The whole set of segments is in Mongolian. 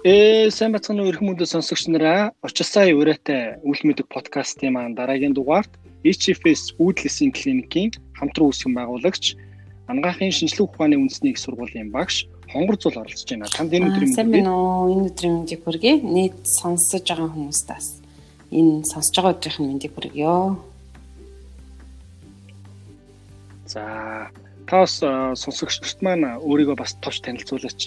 Ээ сайн бацхан өрхөн мөндөд сонсогч нараа очилсаа өрөөтэй үл мэдэг подкастын маань дараагийн дугаарт HFS үүдлэсийн клиникийн хамтран үүсгэн байгуулагч ангаахын шинжилгээ ухааны үндэсний их сургуулийн багш хонгор зул оролцож байна. Танд энэ өдрийн сайн байна уу? Энэ өдрийн мэндийг хүргэе. Нийт сонсож байгаа хүмүүстээс энэ сонсож байгаа өдрийн мэндийг хүргэё. За таас сонсогчдод маань өөрийгөө бас товч танилцуулаач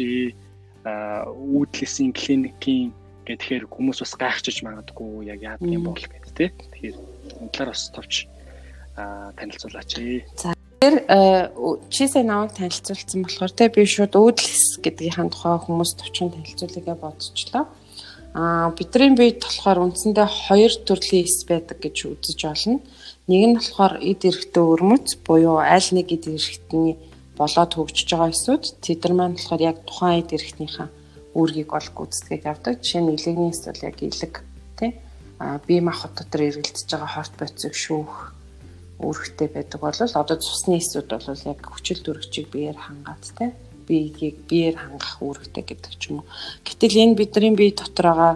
үүдлэсийн клиникийн гэхээр хүмүүс бас гайхчихж магадгүй яг яадаг юм бол гэд тэ. Тэгэхээр энэ талаар бас товч танилцуулаач. За тэгэхээр чи сайн намайг танилцуулсан болохоор тэ би шууд үүдлэс гэдгийнхаа тухай хүмүүс товчхон танилцуулъя бодчихлоо. Аа бидний бие болохоор үндсэндээ хоёр төрлийн эс байдаг гэж үзэж болно. Нэг нь болохоор эд эрэхтэй өрмөц буюу аль нэг эд эрэхтний болоод хөгжиж байгаа эсүүд тэдэр маань болохоор яг тухайн эд эрхтнийхээ үүргийг бол гүйцэтгэж явдаг. Жишээ нь илэгний эсвэл яг илэг тий а бие махбод дотор эргэлдэж байгаа хорт боцыг шүүх үүрэгтэй байдаг бол одоо цусны эсүүд бол яг хүчил төрөгчийг биеэр хангаад тий биеийг биеэр хангах үүрэгтэй гэдэг ч юм уу. Гэтэл энэ бидний бие дотор байгаа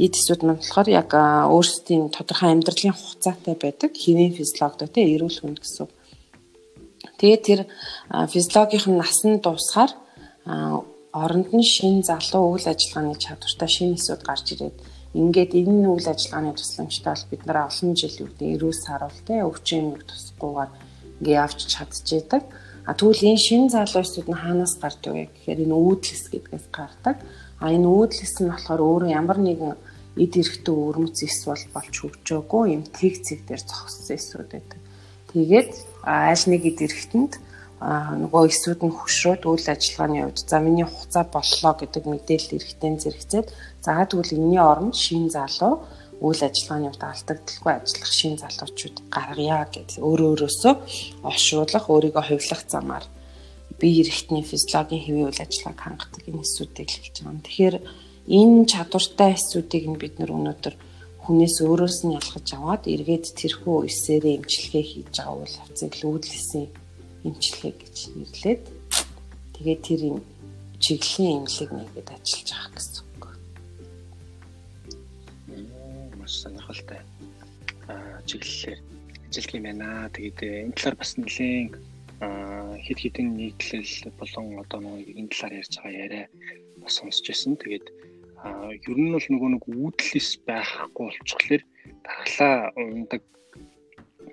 эд эсүүд маань болохоор яг өөрсдийн тодорхой амьдралын хугацаатай байдаг. Хэвийн физиологи тий эрүүл хүнд гэсэн Тэгээд тэр физиологийн насны дуусахаар оронд нь шин залуу үйл ажиллагааны чадвартай шинэ эсүүд гарч ирээд ингээд энэ үйл ажиллагааны тусламжтай бол бид нараа олон жил үүдээ эрүүл саруул те өвчин тусахгүйгээр ингээд явж чадчихэйдэг. А тэгвэл энэ шин залуу эсүүд нь хаанаас гардаг вэ гэхээр энэ үүдлэс гэдгээс гардаг. А энэ үүдлэс нь болохоор өөрөө ямар нэгэн эд эрэхтэн өрмөц эс бол болж хөгжөөгүй юм тэг цэг дээр зогссон эсүүд байдаг. Тэгээд аль нэг идэрэхтэнд нөгөө эсүүд нь хөшрөөд үйл ажиллагааны үед за миний хугацаа боллоо гэдэг мэдээлэл эрэхтэн зэрэгцээд за тэгвэл энэний оронд шин залуу үйл ажиллагааны үед алдагдaltaгүй ажиллах шин залуучууд гаргая гэж өөрөө өөрөөсөө оршуулах өөрийгөө хувилах замаар бие эрэхтний физиологийн хэвийн үйл ажиллагааг хангадаг энэ эсүүдийг хэлж байгаа юм. Тэгэхээр энэ чадвартай эсүүдийг нь бид нар өнөөдөр хүнээс өөрөөс нь ялгаж аваад эргээд тэрхүү эсээрээ имчилгээ хийж байгаа үйл явцыг лүүдлэсэн имчилгээ гэж нэрлээд тэгээд тэр чиглэлийн имлэг нэгэд ажиллаж байгаа гэсэн үг. Маш сонирхолтой. Аа чиглэлээр ажиллах юм байна. Тэгээд э, энэ талаар бас нэлээд хэд хэдэн нийтлэл болон одоо нэг энэ талаар ярьж байгаа яриа бас сонсч байсан. Тэгээд ер нь бол нөгөө нэг үүдлэс байхгүй болчихлоор дархлаа ундаг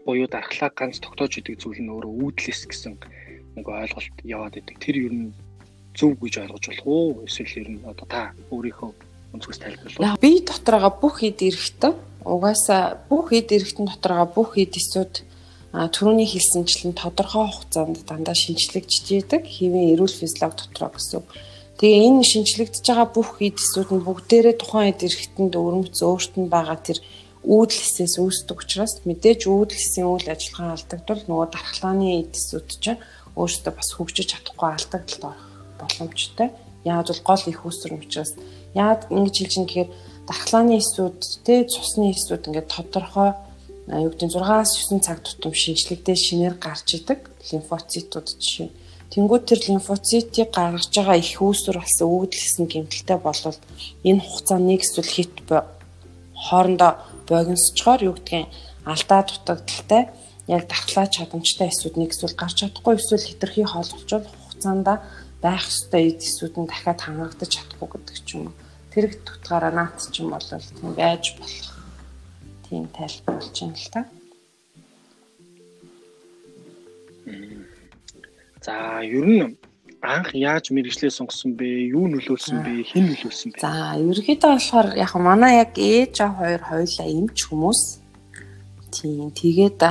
буюу дархлаа ганц тогтоож идэг зүйл нь өөрөө үүдлэс гэсэн нэг ойлголт яваад идэг. Тэр ер нь зөв гэж ойлгож болох уу? Эсвэл ер нь одоо та өөрийнхөө өнцгөөс тайлбарлах. Би дотороо бүх хэд эрэхтэн угаасаа бүх хэд эрэхтэн дотороо бүх хэд эсүүд түрүүний хэлсэнчлэн тодорхой хугацаанд дандаа шинжлэгдэж идэг. Хэвэн эрүүл физиологи дотроо гэсэн. Тэгээ энэ шинжлэгдэж байгаа бүх эдсүүд нь бүгдээрээ тухайн эд эрхтэнд өрмөц өөрт нь байгаа тэр үүдлэсээс үүсдэг учраас мэдээж үүдлэсийн үйл ажиллагаа алдагдвал нөгөө дархлааны эдсүүд чинь өөрсдөө бас хөгжиж чадахгүй орох боломжтой. Яаж бол гол их үүсвэр учраас яад ингэж хэлж юм гэхээр дархлааны эсүүд те цусны эсүүд ингээд тодорхой юу гэдэг 6-аас 9 цаг тутам шинжлэгдээ шинээр гарч идэг лимфоцитууд жишээ Тэнгүүд тэр лимфоцитыг гаргаж байгаа их үүсвэр болсон өвдлөсөн гэмтэлтэй болвол энэ хугацаанд нэг эсвэл хит хоорондоо богиносчоор юу гэдгийг алдаа дутагдaltaй яг дархлаа чадамжтай эсүүд нэг эсвэл гарч чадахгүй эсвэл хитрхи хоол болчвол хугацаанд байх ёстой эсүүд нь дахиад хангагдаж чадахгүй гэдэг ч юм уу. Тэр их тутгаараа наад ч юм бол тийм байж болох. Тийм тайлбар болж байна л та. За ер нь анх яаж мэрэгчлээ сонгосон бэ? Юу нөлөөлсөн бэ? Хэн нөлөөлсөн бэ? За ерөнхийдөө болохоор яг манай яг ээж аа хоёр хоёлаа эмч хүмүүс. Тийм тэгээд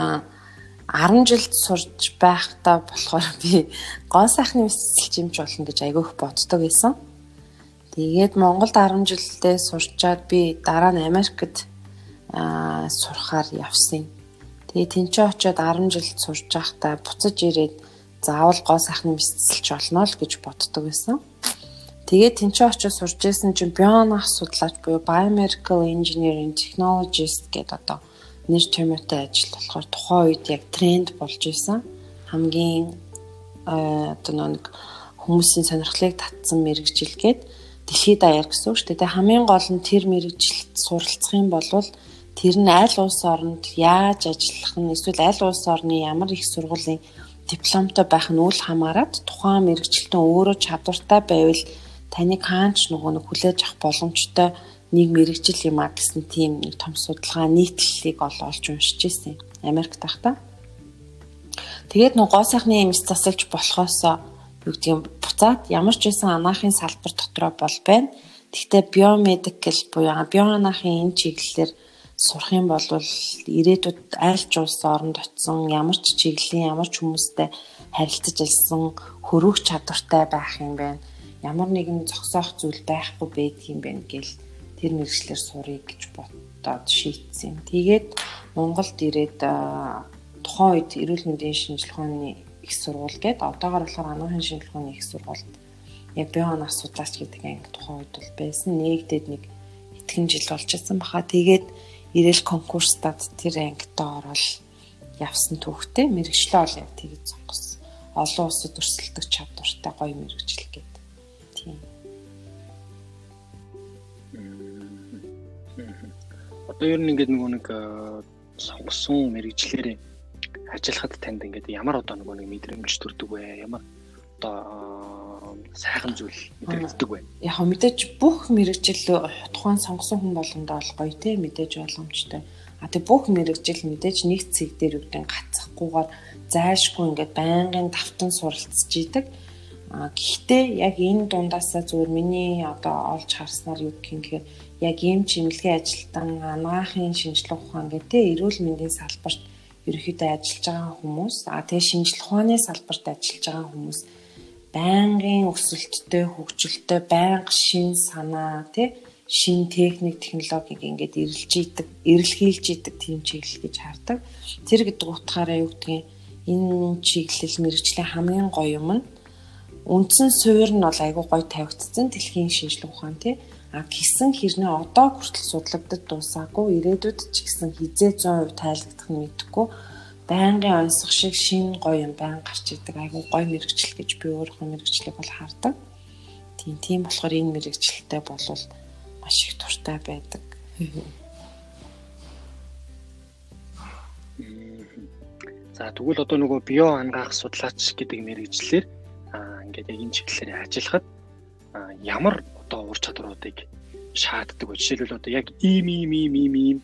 10 жилд сурж байхдаа болохоор би гоо сайхны мэсэлч эмч болно гэж айгүйх боддог байсан. Тэгээд Монголд 10 жилдээ сурчаад би дараа нь Америкт аа сурахаар явсан. Тэгээд тэнцээ очиод 10 жил сурж байхдаа буцаж ирээд заавал гоо сайхны мэдсэлч болно л гэж боддог байсан. Тэгээд тэнцээ очиж сурж исэн чинь бионх судлаач буюу biomedical engineering technologist гэдэг одоо нэр томьёотой ажил болохоор тухайн үед яг тренд болж исэн. Хамгийн одоо нэг хүмүүсийн сонирхлыг татсан мэрэгжил гээд дэлхийд даяар гэсэн үг шүү дээ. Хамгийн гол нь тэр мэрэгжилт суралцах юм бол тэр нь аль улс оронд яаж ажиллах нь эсвэл аль улс орны ямар их сургуулийн дипломтой байх нь үл хамааран тухайн мэрэгчлэн өөрөө чадвартай байвал таныг хаанч нөгөө нэг хүлээж авах боломжтой нэг мэрэгжил юм а гэсэн тийм нэг том судалгаа нийтлэлийг олж уншиж ирсэн. Америк тахта. Тэгээд нөгөө гоо сайхны эмс засалж болохоос юу гэдэг юм буцаад ямар ч байсан анаахын салбар дотроо бол байна. Гэхдээ биомедикал буюу биоанаахын энэ чиглэлээр сурах юм бол ирээдүйд аль ч улс оронд очисон ямар ч чиглэлийн ямар ч хүмүүстэй харилцаж ажилласан хөрөөх чадвартай байх юм байна. Ямар нэгэн зогсоох зүйл байхгүй байдаг юм байна гэл тэр мэрэгчлэр сурыг гэж бодоод шийдсэн. Тэгээд Монголд ирээд тухайн үед эрүүл мэндийн шинжилгээ ухааны их сургууль гээд одоогор болохоор анагаахын шинжилгээ ухааны их сургуульд яг биоон асуудлаач гэдэг анги тухайн үед бол байсан. Нэгдээд нэг итгэн жил болж ирсэн баха. Тэгээд ирээл конкурстад тэр ангид орол явсан түүхтэй мэрэгчлээ ол яг тэгж сонгосон. Олон улсад өрсөлдөх чадвартай гоё мэрэгжил гэдэг. Тийм. Одоо ер нь ингээд нөгөө нэг сонгосон мэрэгчлэрээ ажиллахад танд ингээд ямар одоо нөгөө нэг мэдрэмж төрдөг вэ? Ямар одоо сайхан зүйл мэдрэгддэг байна. Яг мэдээж бүх мэрэгжил тухайн сонгосон хүн болгондоо бол гоё те мэдээж боломжтой. А тэг бүх мэрэгжил мэдээж нэг цэг дээр үгдэн гацхгүйгээр зайшгүй ингээд байнгын давтан суралцж идэг. А гэхдээ яг энэ дундаасаа зүгээр миний одоо олж харснаар юу гэх юм яг ийм чимэлгийн ажилтан анагаахын шинжилгээ ухаан гэдэг эрүүл мэндийн салбарт ерөөхдөө ажиллаж байгаа хүмүүс а тэгээ шинжилгээ ухааны салбарт ажиллаж байгаа хүмүүс байнгын өсөлттэй хөгжилтэй байнга шин санаа тий шин техник технологиг ингээд эрэлж идэг эрэлхийлж идэг тийм чиглэл гэж хардаг. Тэр гэдэг утгаараа юу гэдгийг энэ чиглэл мэрэгжлийн хамгийн гоё юм нь үндсэн суурь нь бол айгүй гоё тавигдсан дэлхийн шинжилгээ ухаан тий а гисэн хэрнээ одоо хүртэл судлагдад дуусаагүй ирээдүйд ч гэсэн хизээ 100% тайлбарлах нь мэдэхгүй байнгын онцох шиг шин гоё юм байн гарч идэг айгүй гоё мэрэгчлэл гэж би өөрийнхөө мэрэгчлийг бол хардаг. Тийм тийм болохоор энэ мэрэгчлэлтэй бол маш их туртай байдаг. За тэгвэл одоо нөгөө био ангаах судлаач гэдэг мэрэгчлэр аа ингээд яг энэ чиглэлээр ажиллахад ямар одоо ур чадваруудыг шаарддаг вэ? Жишээлбэл одоо яг ийм ийм ийм ийм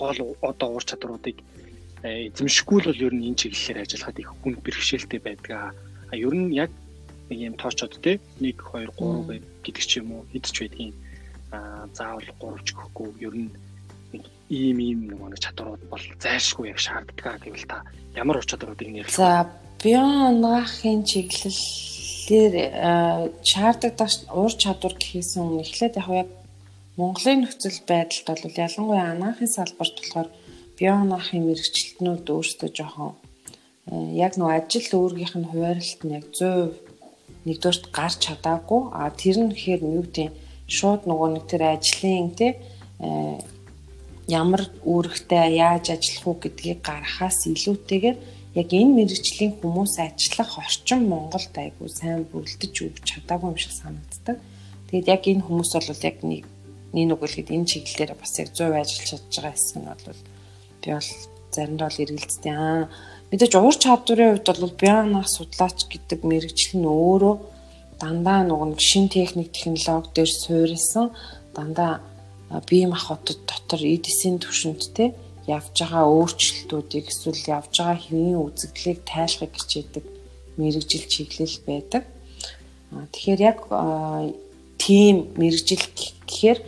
гол одоо ур чадваруудыг эзэмшихгүй л бол ер нь энэ чиглэлээр ажиллахад их хүн бэрхшээлтэй байдаг. А ер нь яг нэг юм тоочод те 1 2 3 гэдэг ч юм уу хэд ч байдгийн а заавал 3 ч гэхгүй ер нь ийм ийм нэг чадварууд бол зайлшгүй яг шаарддаг гэвэл та ямар ур чадваруудыг нэрлэх? За биоанагаахын чиглэлээр шаарддаг ур чадвар гэхээс өмнө эхлээд яг Монголын нөхцөл байдалд бол ялангуяа анагаахын салбарт болохоор биоанаахын мэрэгчлэтнүүд өөрсдөө жоохон э, яг нөө ажил өөргийнх нь хуваарлалт нь яг 100% нэгдүгээрт гарч чадаагүй а тэр нь гэхээр юу гэдэг шууд нөгөө нэг тэр ажлын тий э, ямар үүрэгтэй яаж ажиллах уу гэдгийг гаргахаас илүүтэйгээр яг энэ мэрэгжлийн хүмүүс ажиллах орчин Монголд айгүй сайн бүрэлдэж өгч чадаагүй юм шиг санагддаг. Тэгээд яг энэ хүмүүс бол яг нэг нэг нүгэлгээд энэ чиглэлээр бас яг 100% ажиллаж чадж байгаа хэсэг нь бол би бол заримдаа бол эргэлздэг аа мэдээж уур чадварын хувьд бол биоанах судлаач гэдэг мэрэгжил нь өөрөө дандаа нэг шин техник технологи дээр суурилсан дандаа бие махбодод дотор эдисийн түвшинд те явж байгаа өөрчлөлтүүдийг эсвэл явж байгаа хэвийн үзэгдлийг тайлахыг хичээдэг мэрэгжил чиглэл байдаг. Тэгэхээр яг тийм мэрэгжил гэхээр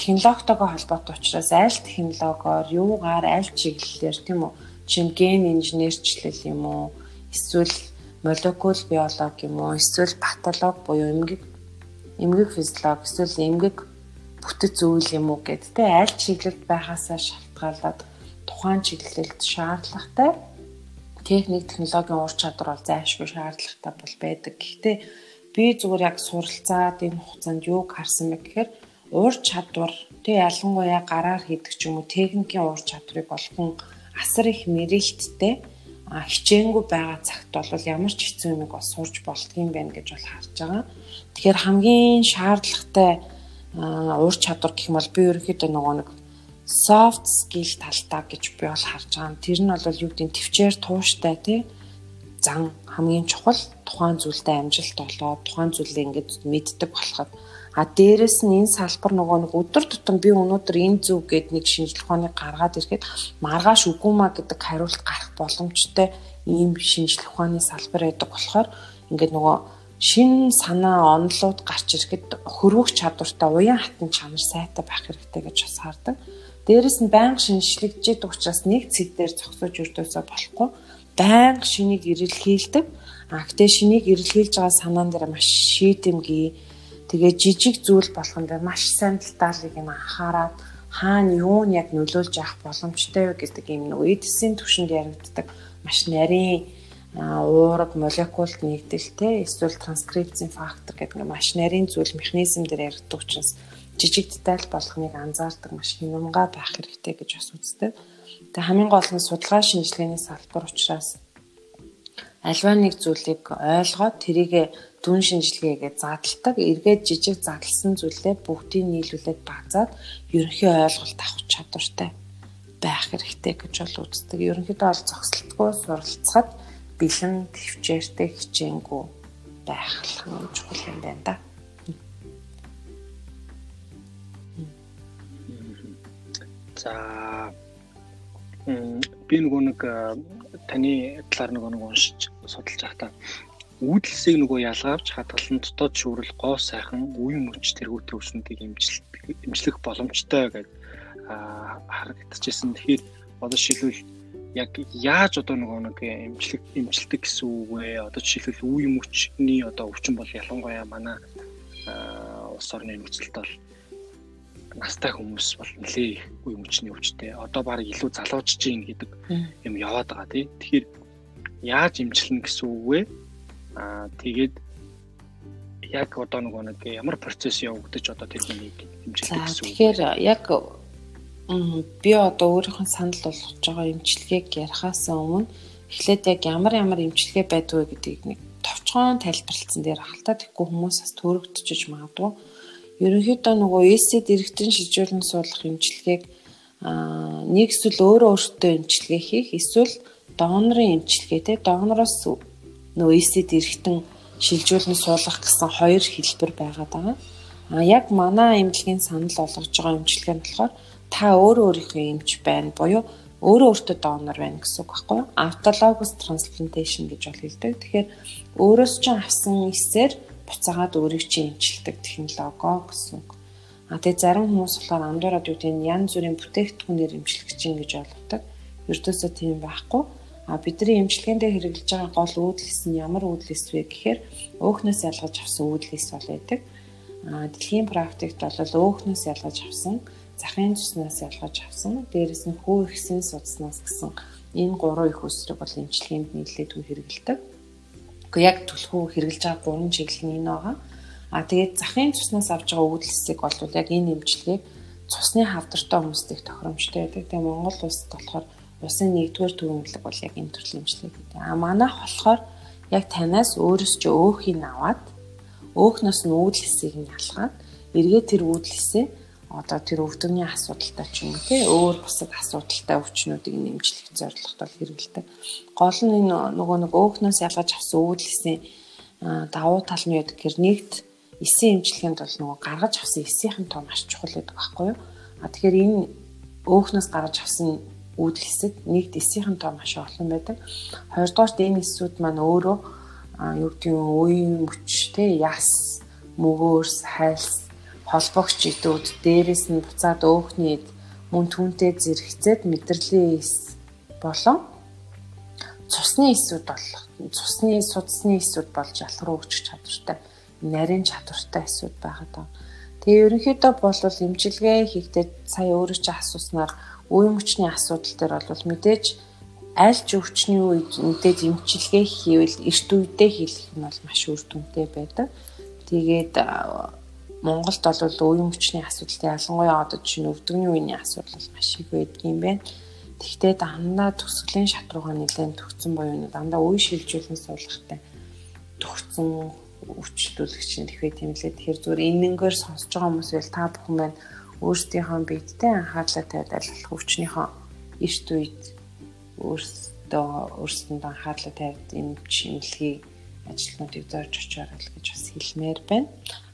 технологитойгоо холбоотой учраас аль технологиор юугаар аль чиглэлээр тийм үү? Чинь ген инженерчлэл юм уу? Эсвэл молекул биологи юм уу? Эсвэл патологи буюу эмгэг эмгэг физиологи эсвэл эмгэг бүтэц зүйл юм уу гэд тэ? Аль чиглэлд байхаасаа шалтгаалаад тухайн чиглэлд шаардлагатай техник технологийн ур чадвар бол зайлшгүй шаардлагатай бол байдаг. Гэхдээ би зүгээр яг суралцаад энэ хугацаанд юуг харсан бэ гэхээр уур чадвар тэг ялангуяа гараар хийдэг ч юм уу техникийн уур чадварыг болгон асар их мэрэлттэй хичээнгүй байгаа цагт бол ямар ч хэцүү юмыг бас сурж болдгийм байх гэж бол харж байгаа. Тэгэхээр хамгийн шаардлагатай уур чадвар гэх юм бол би ерөнхийдөө нөгөө нэг soft skill талдаа гэж би бол харж байгаа. Тэр нь бол юу гэдэг төвчээр тууштай тий зан хамгийн чухал тухайн зүйлдээ амжилт олоод тухайн зүйлээ ингээд мэддэг болоход а дээрэс нь энэ салбар нөгөө нэг өдөр тутам би өнөөдөр энэ зүг гээд нэг шинжлэх ухааныг гаргаад ирэхэд маргааш үгүй маа гэдэг хариулт гарах боломжтой ийм шинжлэх ухааны салбар байдаг болохоор ингээд нөгөө шин санаа онолууд гарч ирэхэд хөрвөх чадвартай уян хатан чанар сайтай байх хэрэгтэй гэж бас хардаг. Дээрэс нь байнга шинжлэгдэж учраас нэг цэг дээр зогсож өрдөөсөө болохгүй байнга шинийг ирэлхийлдэг. А гэтээ шинийг ирэлхийлж байгаа санаан дээр маш шийдэмгий тэгээ жижиг зүйл болгон дээр маш сайн талдаалыг нь анхаарад хаана юу нь яг нөлөөлж авах боломжтой вэ гэдэг юм нэг эдсийн түвшинд яригддаг маш нарийн уураг молекулд нэгдэлтэй эсвэл транскрипцийн фактор гэдэг ингээ маш нарийн зүйл механизм дээр яригддаг учраас жижиг деталь болгоныг анзаардаг маш хямнгаа байх хэрэгтэй гэж бас үздэг. Тэгээ хамгийн гол нь судалгаа шинжилгээний салбар учраас альва нэг зүйлийг ойлгоод тэрийг дүн шинжилгээгээ задалдаг, эргээд жижиг задлсан зүйлээ бүгдийг нийлүүлээд базаад ерөнхий ойлголт авах чадвартай байх хэрэгтэй гэж бол үздэг. Ерөнхийдөө бол зогсолтгүй суралцахад бэлэн төвчээртэй хичээнгүй байх нь чухал юм байна да. За би нөгөө нэг таны талаар нөгөө нэг уншиж судалж байхдаа үүдэлсийг нөгөө ялгаавч хадгалан дотоод шүүрэл гоо сайхан үе мөч тэргүүтэй өснөдийг имжлэх боломжтой гэж харагдчихсэн. Тэгэхээр одоо шилбэл яг яаж одоо нөгөө нэг эмчлэг эмчилдэг гэсэн үг вэ? Одоо жишээлбэл үе мөчний одоо өвчин бол ялангуяа манай улс орны нөхцөлд бол настай хүмүүс бол нэлээ их үе мөчний өвчтэй. Одоо баг илүү залуучж гин гэдэг юм яваад байгаа тий. Тэгэхээр яаж эмчилнэ гэсэн үг вэ? Аа тэгээд яг одоо нөгөө нэг ямар процесс явагдаж одоо тэр хүнийг эмчилдэг гэсэн үг. Тэгэхээр яг би одоо өөрийнхөө санал болгож байгаа эмчилгээг ярихаас өмнө эхлээд яг ямар ямар эмчилгээ байдгүй гэдгийг нэг товчхон тайлбарлалцсан дээр халтаа тэггүй хүмүүс бас төрөгдөж магадгүй. Ерөнхийдөө нөгөө эсэд иргэдэн шилжүүлэн суулгах эмчилгээг аа нэг эсвэл өөрөө өөртөө эмчилгээ хийх эсвэл донорын эмчилгээ те донороос нөгөө эсэд иргэдэн шилжүүлэн суулгах гэсэн хоёр хэлбэр байгаад байгаа. А яг манай эмнэлгийн санал болгож байгаа эмчилгээ нь болохоор та өөрөө өөрийнхөө эмч байна буюу өөрөө өөртөө донор байна гэсэн үг байхгүй юу? Autologous transplantation гэж бол хэлдэг. Тэгэхээр өөрөөс чинь авсан эсээр буцаагаад өөрийг чинь эмчилдэг технологи гэсэн үг. А тэгээ зарим хүмүүс болохоор гэдэг нь янз бүрийн бүтээгдэхүүнээр эмчилгэж чинь гэж ойлгодог. Ердөөсөө тийм байхгүй. Бидний эмчилгээндээ хэрэглэж байгаа гол үүдэлс нь ямар үүдэлс вэ гэхээр өөхнөөс ялгаж авсан үүдэлс бол байдаг. Дэлхийн практикт бол өөхнөөс ялгаж авсан захын цуснаас ялгаж авсан. Дээрээс нь хүү ихсэн судснаас гэсэн энэ гурван их үсрэг бол эмчилгээнд нийлээд хэрэгэлдэг. Гэхдээ яг түлхүү хэрэгжилж байгаа гурван чиглэл нь энэ байгаа. А тэгээд захын цуснаас авж байгаа үүдэлсийг бол яг энэ эмчилгээг цусны хавдартай хүмүүст их тохиромжтой байдаг. Тэгээ Монгол улсад болохоор усын нэгдүгээр төвөмлөг бол яг энэ төрлийн эмчилгээ гэдэг. А манайх болохоор яг танаас өөрөөс ч өөхийг аваад өөхнөөс нь үүдэлсийг нь ялгаад эргээ тэр үүдэлсээ одоо тэр өвдөгний асуудалтай ч юм уу тий өөр бусад асуудалтай өвчнүүдийг нэмжлэх зорилготой хэрэгэлдэг. Гол нь энэ нөгөө нэг өөхнөөс ялгаж авсан өвдлөсийн давуу тал нь яд гэхээр нэгт эсийн эмчилгээнд бол нөгөө гаргаж авсан эсийнхэн тоо маш чухал гэдэг байхгүй юу? А тэгэхээр энэ өөхнөөс гаргаж авсан үүдэлсэд нэгт эсийнхэн тоо маш олон байдаг. Хоёрдугаарт энэ эсүүд маань өөрөө юу гэдэг нь үе мөч тий яс мөгөөрс хайлс холбогч идүүд дээрээс нь буцаад өөхний мөн түнтэй зэрэгцээд мэдрэлийн эс болон цусны эсүүд бол цусны судасны эсүүд болж алхруу өгч чадвартай нарийн чадвартай эсүүд байгаад байна. Тэгээ ерөнхийдөө бол имчилгээ хийхдээ сая өөрөө чи асууснаар үе мөчний асуудал дээр бол мэдээж аль ч өвчний үед мэдээж имчилгээ хийвэл эрт үедээ хийх нь бол маш үр дүнтэй байдаг. Тэгээд Монголд бол үе мөчний асуудалтай ялангуяа одоо жишээ нь өвдөгний үений асуудал маш их байдаг юм байна. Тэгвэл дандаа төсгөлийн шат руугаа нэлээд төгцсөн боيو дандаа үе шилжүүлэн суулгахтай төгцсөн өвчлөлөгч тэгэхээр тийм лээ. Тэгэхээр зүгээр энэнгээр сонсож байгаа хүмүүс байл та бүхэн маань өөрсдийнхөө биедтэй анхаарлаа тавиад аль болох өвчнийхөө эрт үед өөрсдөө өөрсдөнд анхаарлаа тавиад энэ чимлэгийг ажилтнуудыг зорж очоор л гэж бас хэлмээр байна.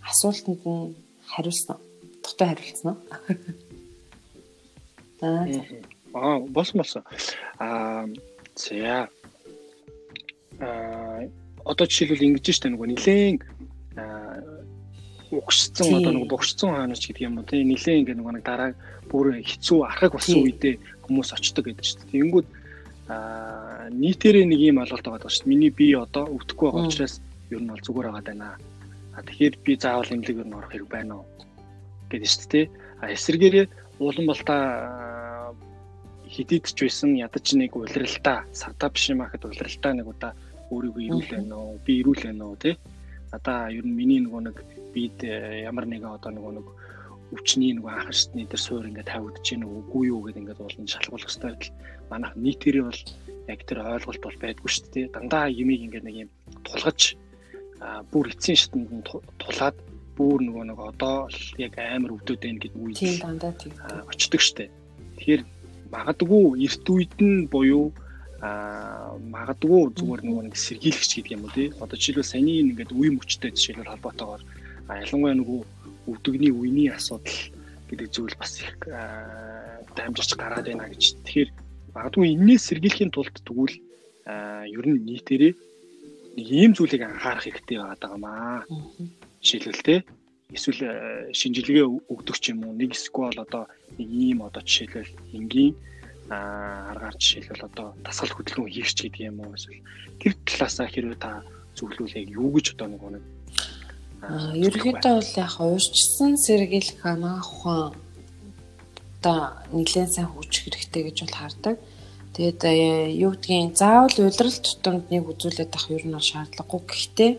Асуултанд нь хариулсан уу? Дутаа хариулсан уу? Аа, болсон болсон. Аа, за. Аа, одоо жишээлбэл ингэж штэ нөгөө нилээн угшсан одоо нөгөө богшсон хаанч гэдэг юм уу тийм нилээн ингээ нэг дараа бүр хэцүү архаг болсон үедээ хүмүүс очдог гэдэг чинь. Тэнгүүд аа нийтээрээ нэг юм ойлголт байгаа шүү дээ. Миний бие одоо өвдөхгүй байгаа учраас ер нь бол зүгээр байгаа даа. А тэгэхээр би заавал имлэг ер нь орох хэрэг байна уу гэдэг шүү дээ. А эсэргээрээ улан балтаа хидийдж байсан ядаж нэг улиралтай савта биш юм ахад улиралтай нэг удаа өөрийгөө ирүүл байна уу би ирүүл байна уу тий надаа ер нь миний нөгөө нэг бид э, ямар нэгэн одоо нөгөө нэг өвчний нөгөө анх шатны дээр суур ингээд тавигдаж гин үгүй юу гэдэг ингээд уулын шалгуулах хэрэгтэй байтал манайх нийтээрээ бол яг тэр ойлголт бол байдгүй шүү дээ. Дандаа юмыг ингээд нэг юм тулгаж бүр эцсийн шатнд тулаад бүр нөгөө нэг одоо л яг амар өвдөд байна гэдэг үе тийм дандаа тийм. очдөг шүү дээ. Тэгэхээр магадгүй эрт үед нь буюу а магадгүй зүгээр нөгөө нэг сэргийлэгч гэдэг юм уу тий. Одоо жишээлбэл саяны ингээд үе мөчтэй жишээлбэл холбоотойгоор ялангуяа нөгөө өвдөгний үений асуудал гэдэг зүйл бас их дамжирч гараад байна гэж. Тэгэхээр магадгүй энэс сэргийлэхийн тулд тэгвэл ер нь нийтээрээ нэг ийм зүйлийг анхаарах хэрэгтэй байгаа маа. Жишээлбэл тий эсвэл шинжилгээ өгдөг ч юм уу нэг эсвэл одоо нэг ийм одоо жишээлбэл энгийн аргаар жишээлбэл одоо дасгал хөдөлгөөн хийх ч гэдэг юм уу эсвэл тэр талаасаа хэрвээ та зөвлөвөл яг юу гэж одоо нэг нэг ерөнхийдөө бол яг уурчсан сэргийлэх анаа ухаан одоо нэлээд сайн хөгжих хэрэгтэй гэж бол хардаг. Тэгээд э, юу гэдгийг заавал удирдал тутамд нэг үзүүлээд авах ер нь бол шаардлагагүй. Гэхдээ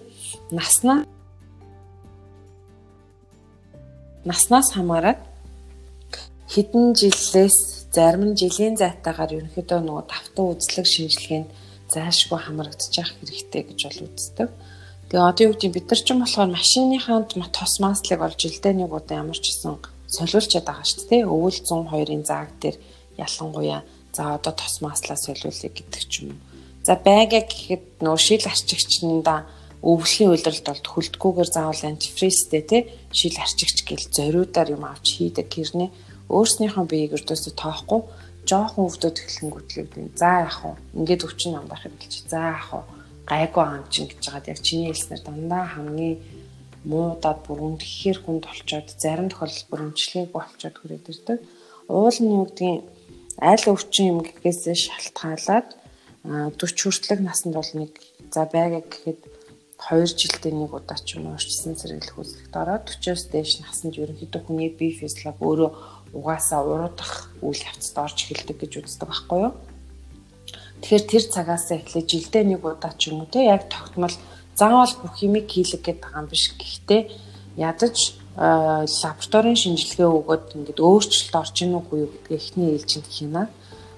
наснаа наснаас хамаарат хэдэн жилээс зарим нь жилийн зайтаагаар ерөнхийдөө нөгөө давтан үзлэг шинжилгээнд зайлшгүй хамрагдчих хэрэгтэй гэж бол үздэг. Тэгээ одоо юу гэдэг бид нар ч юм болохоор машиныхаа тос маслыг олж жилдээ нэг удаа ямар ч гэсэн солиулчаад байгаа шүү дээ. Өвөл 102-ын зааг дээр ялангуяа за одоо тос маслаа солиулъя гэдэг ч юм. За байга гэхэд нөгөө шил арчигчнда өвлөхийн үйлрэлд бол хөлдгүүгээр заавал антифризтэй тий шил арчигч гэл зориудаар юм авч хийдэг гэрнээ өөрснийхөө биеийг өрдөөсө тоохгүй жоохон өвдөд эхлэнгүүтлээ за яах вэ ингээд өвчин нам байх хэрэглэж за яах вэ гайгүй ам чин гэж байгаад яг чиний хэлснээр дандаа хамгийн муудаад бүр үнэхээр хүнд олцоод зарим тохиолдолд бүр өмчлэгийг болцоод хүрээд ирдэг уул нь юу гэдгийг аль өвчин юм гэхээс шалтгаалаад 40 хүртэлх наснд бол нэг за байга гэхэд 2 жилдээ нэг удаа ч юм уурчсан зэрэглэх үзлэгт ороод 40-оос дээш наснд ерөнхийдөө хүний бие физиологи өөрөө угаасаа уруудах үйл явцад орж эхэлдэг гэж үздэг байхгүй юу. Тэгэхээр тэр цагаас эхлээд жилдээ нэг удаа ч юм уу те яг тогтмол заавал бүх химик хийлэг гэдэг байгаа юм биш. Гэхдээ ядаж лабораторийн шинжилгээ өгөөд ингээд өөрчлөлт орж ийн үгүй юу гэдгийг эхний ээлжинд хийнэ.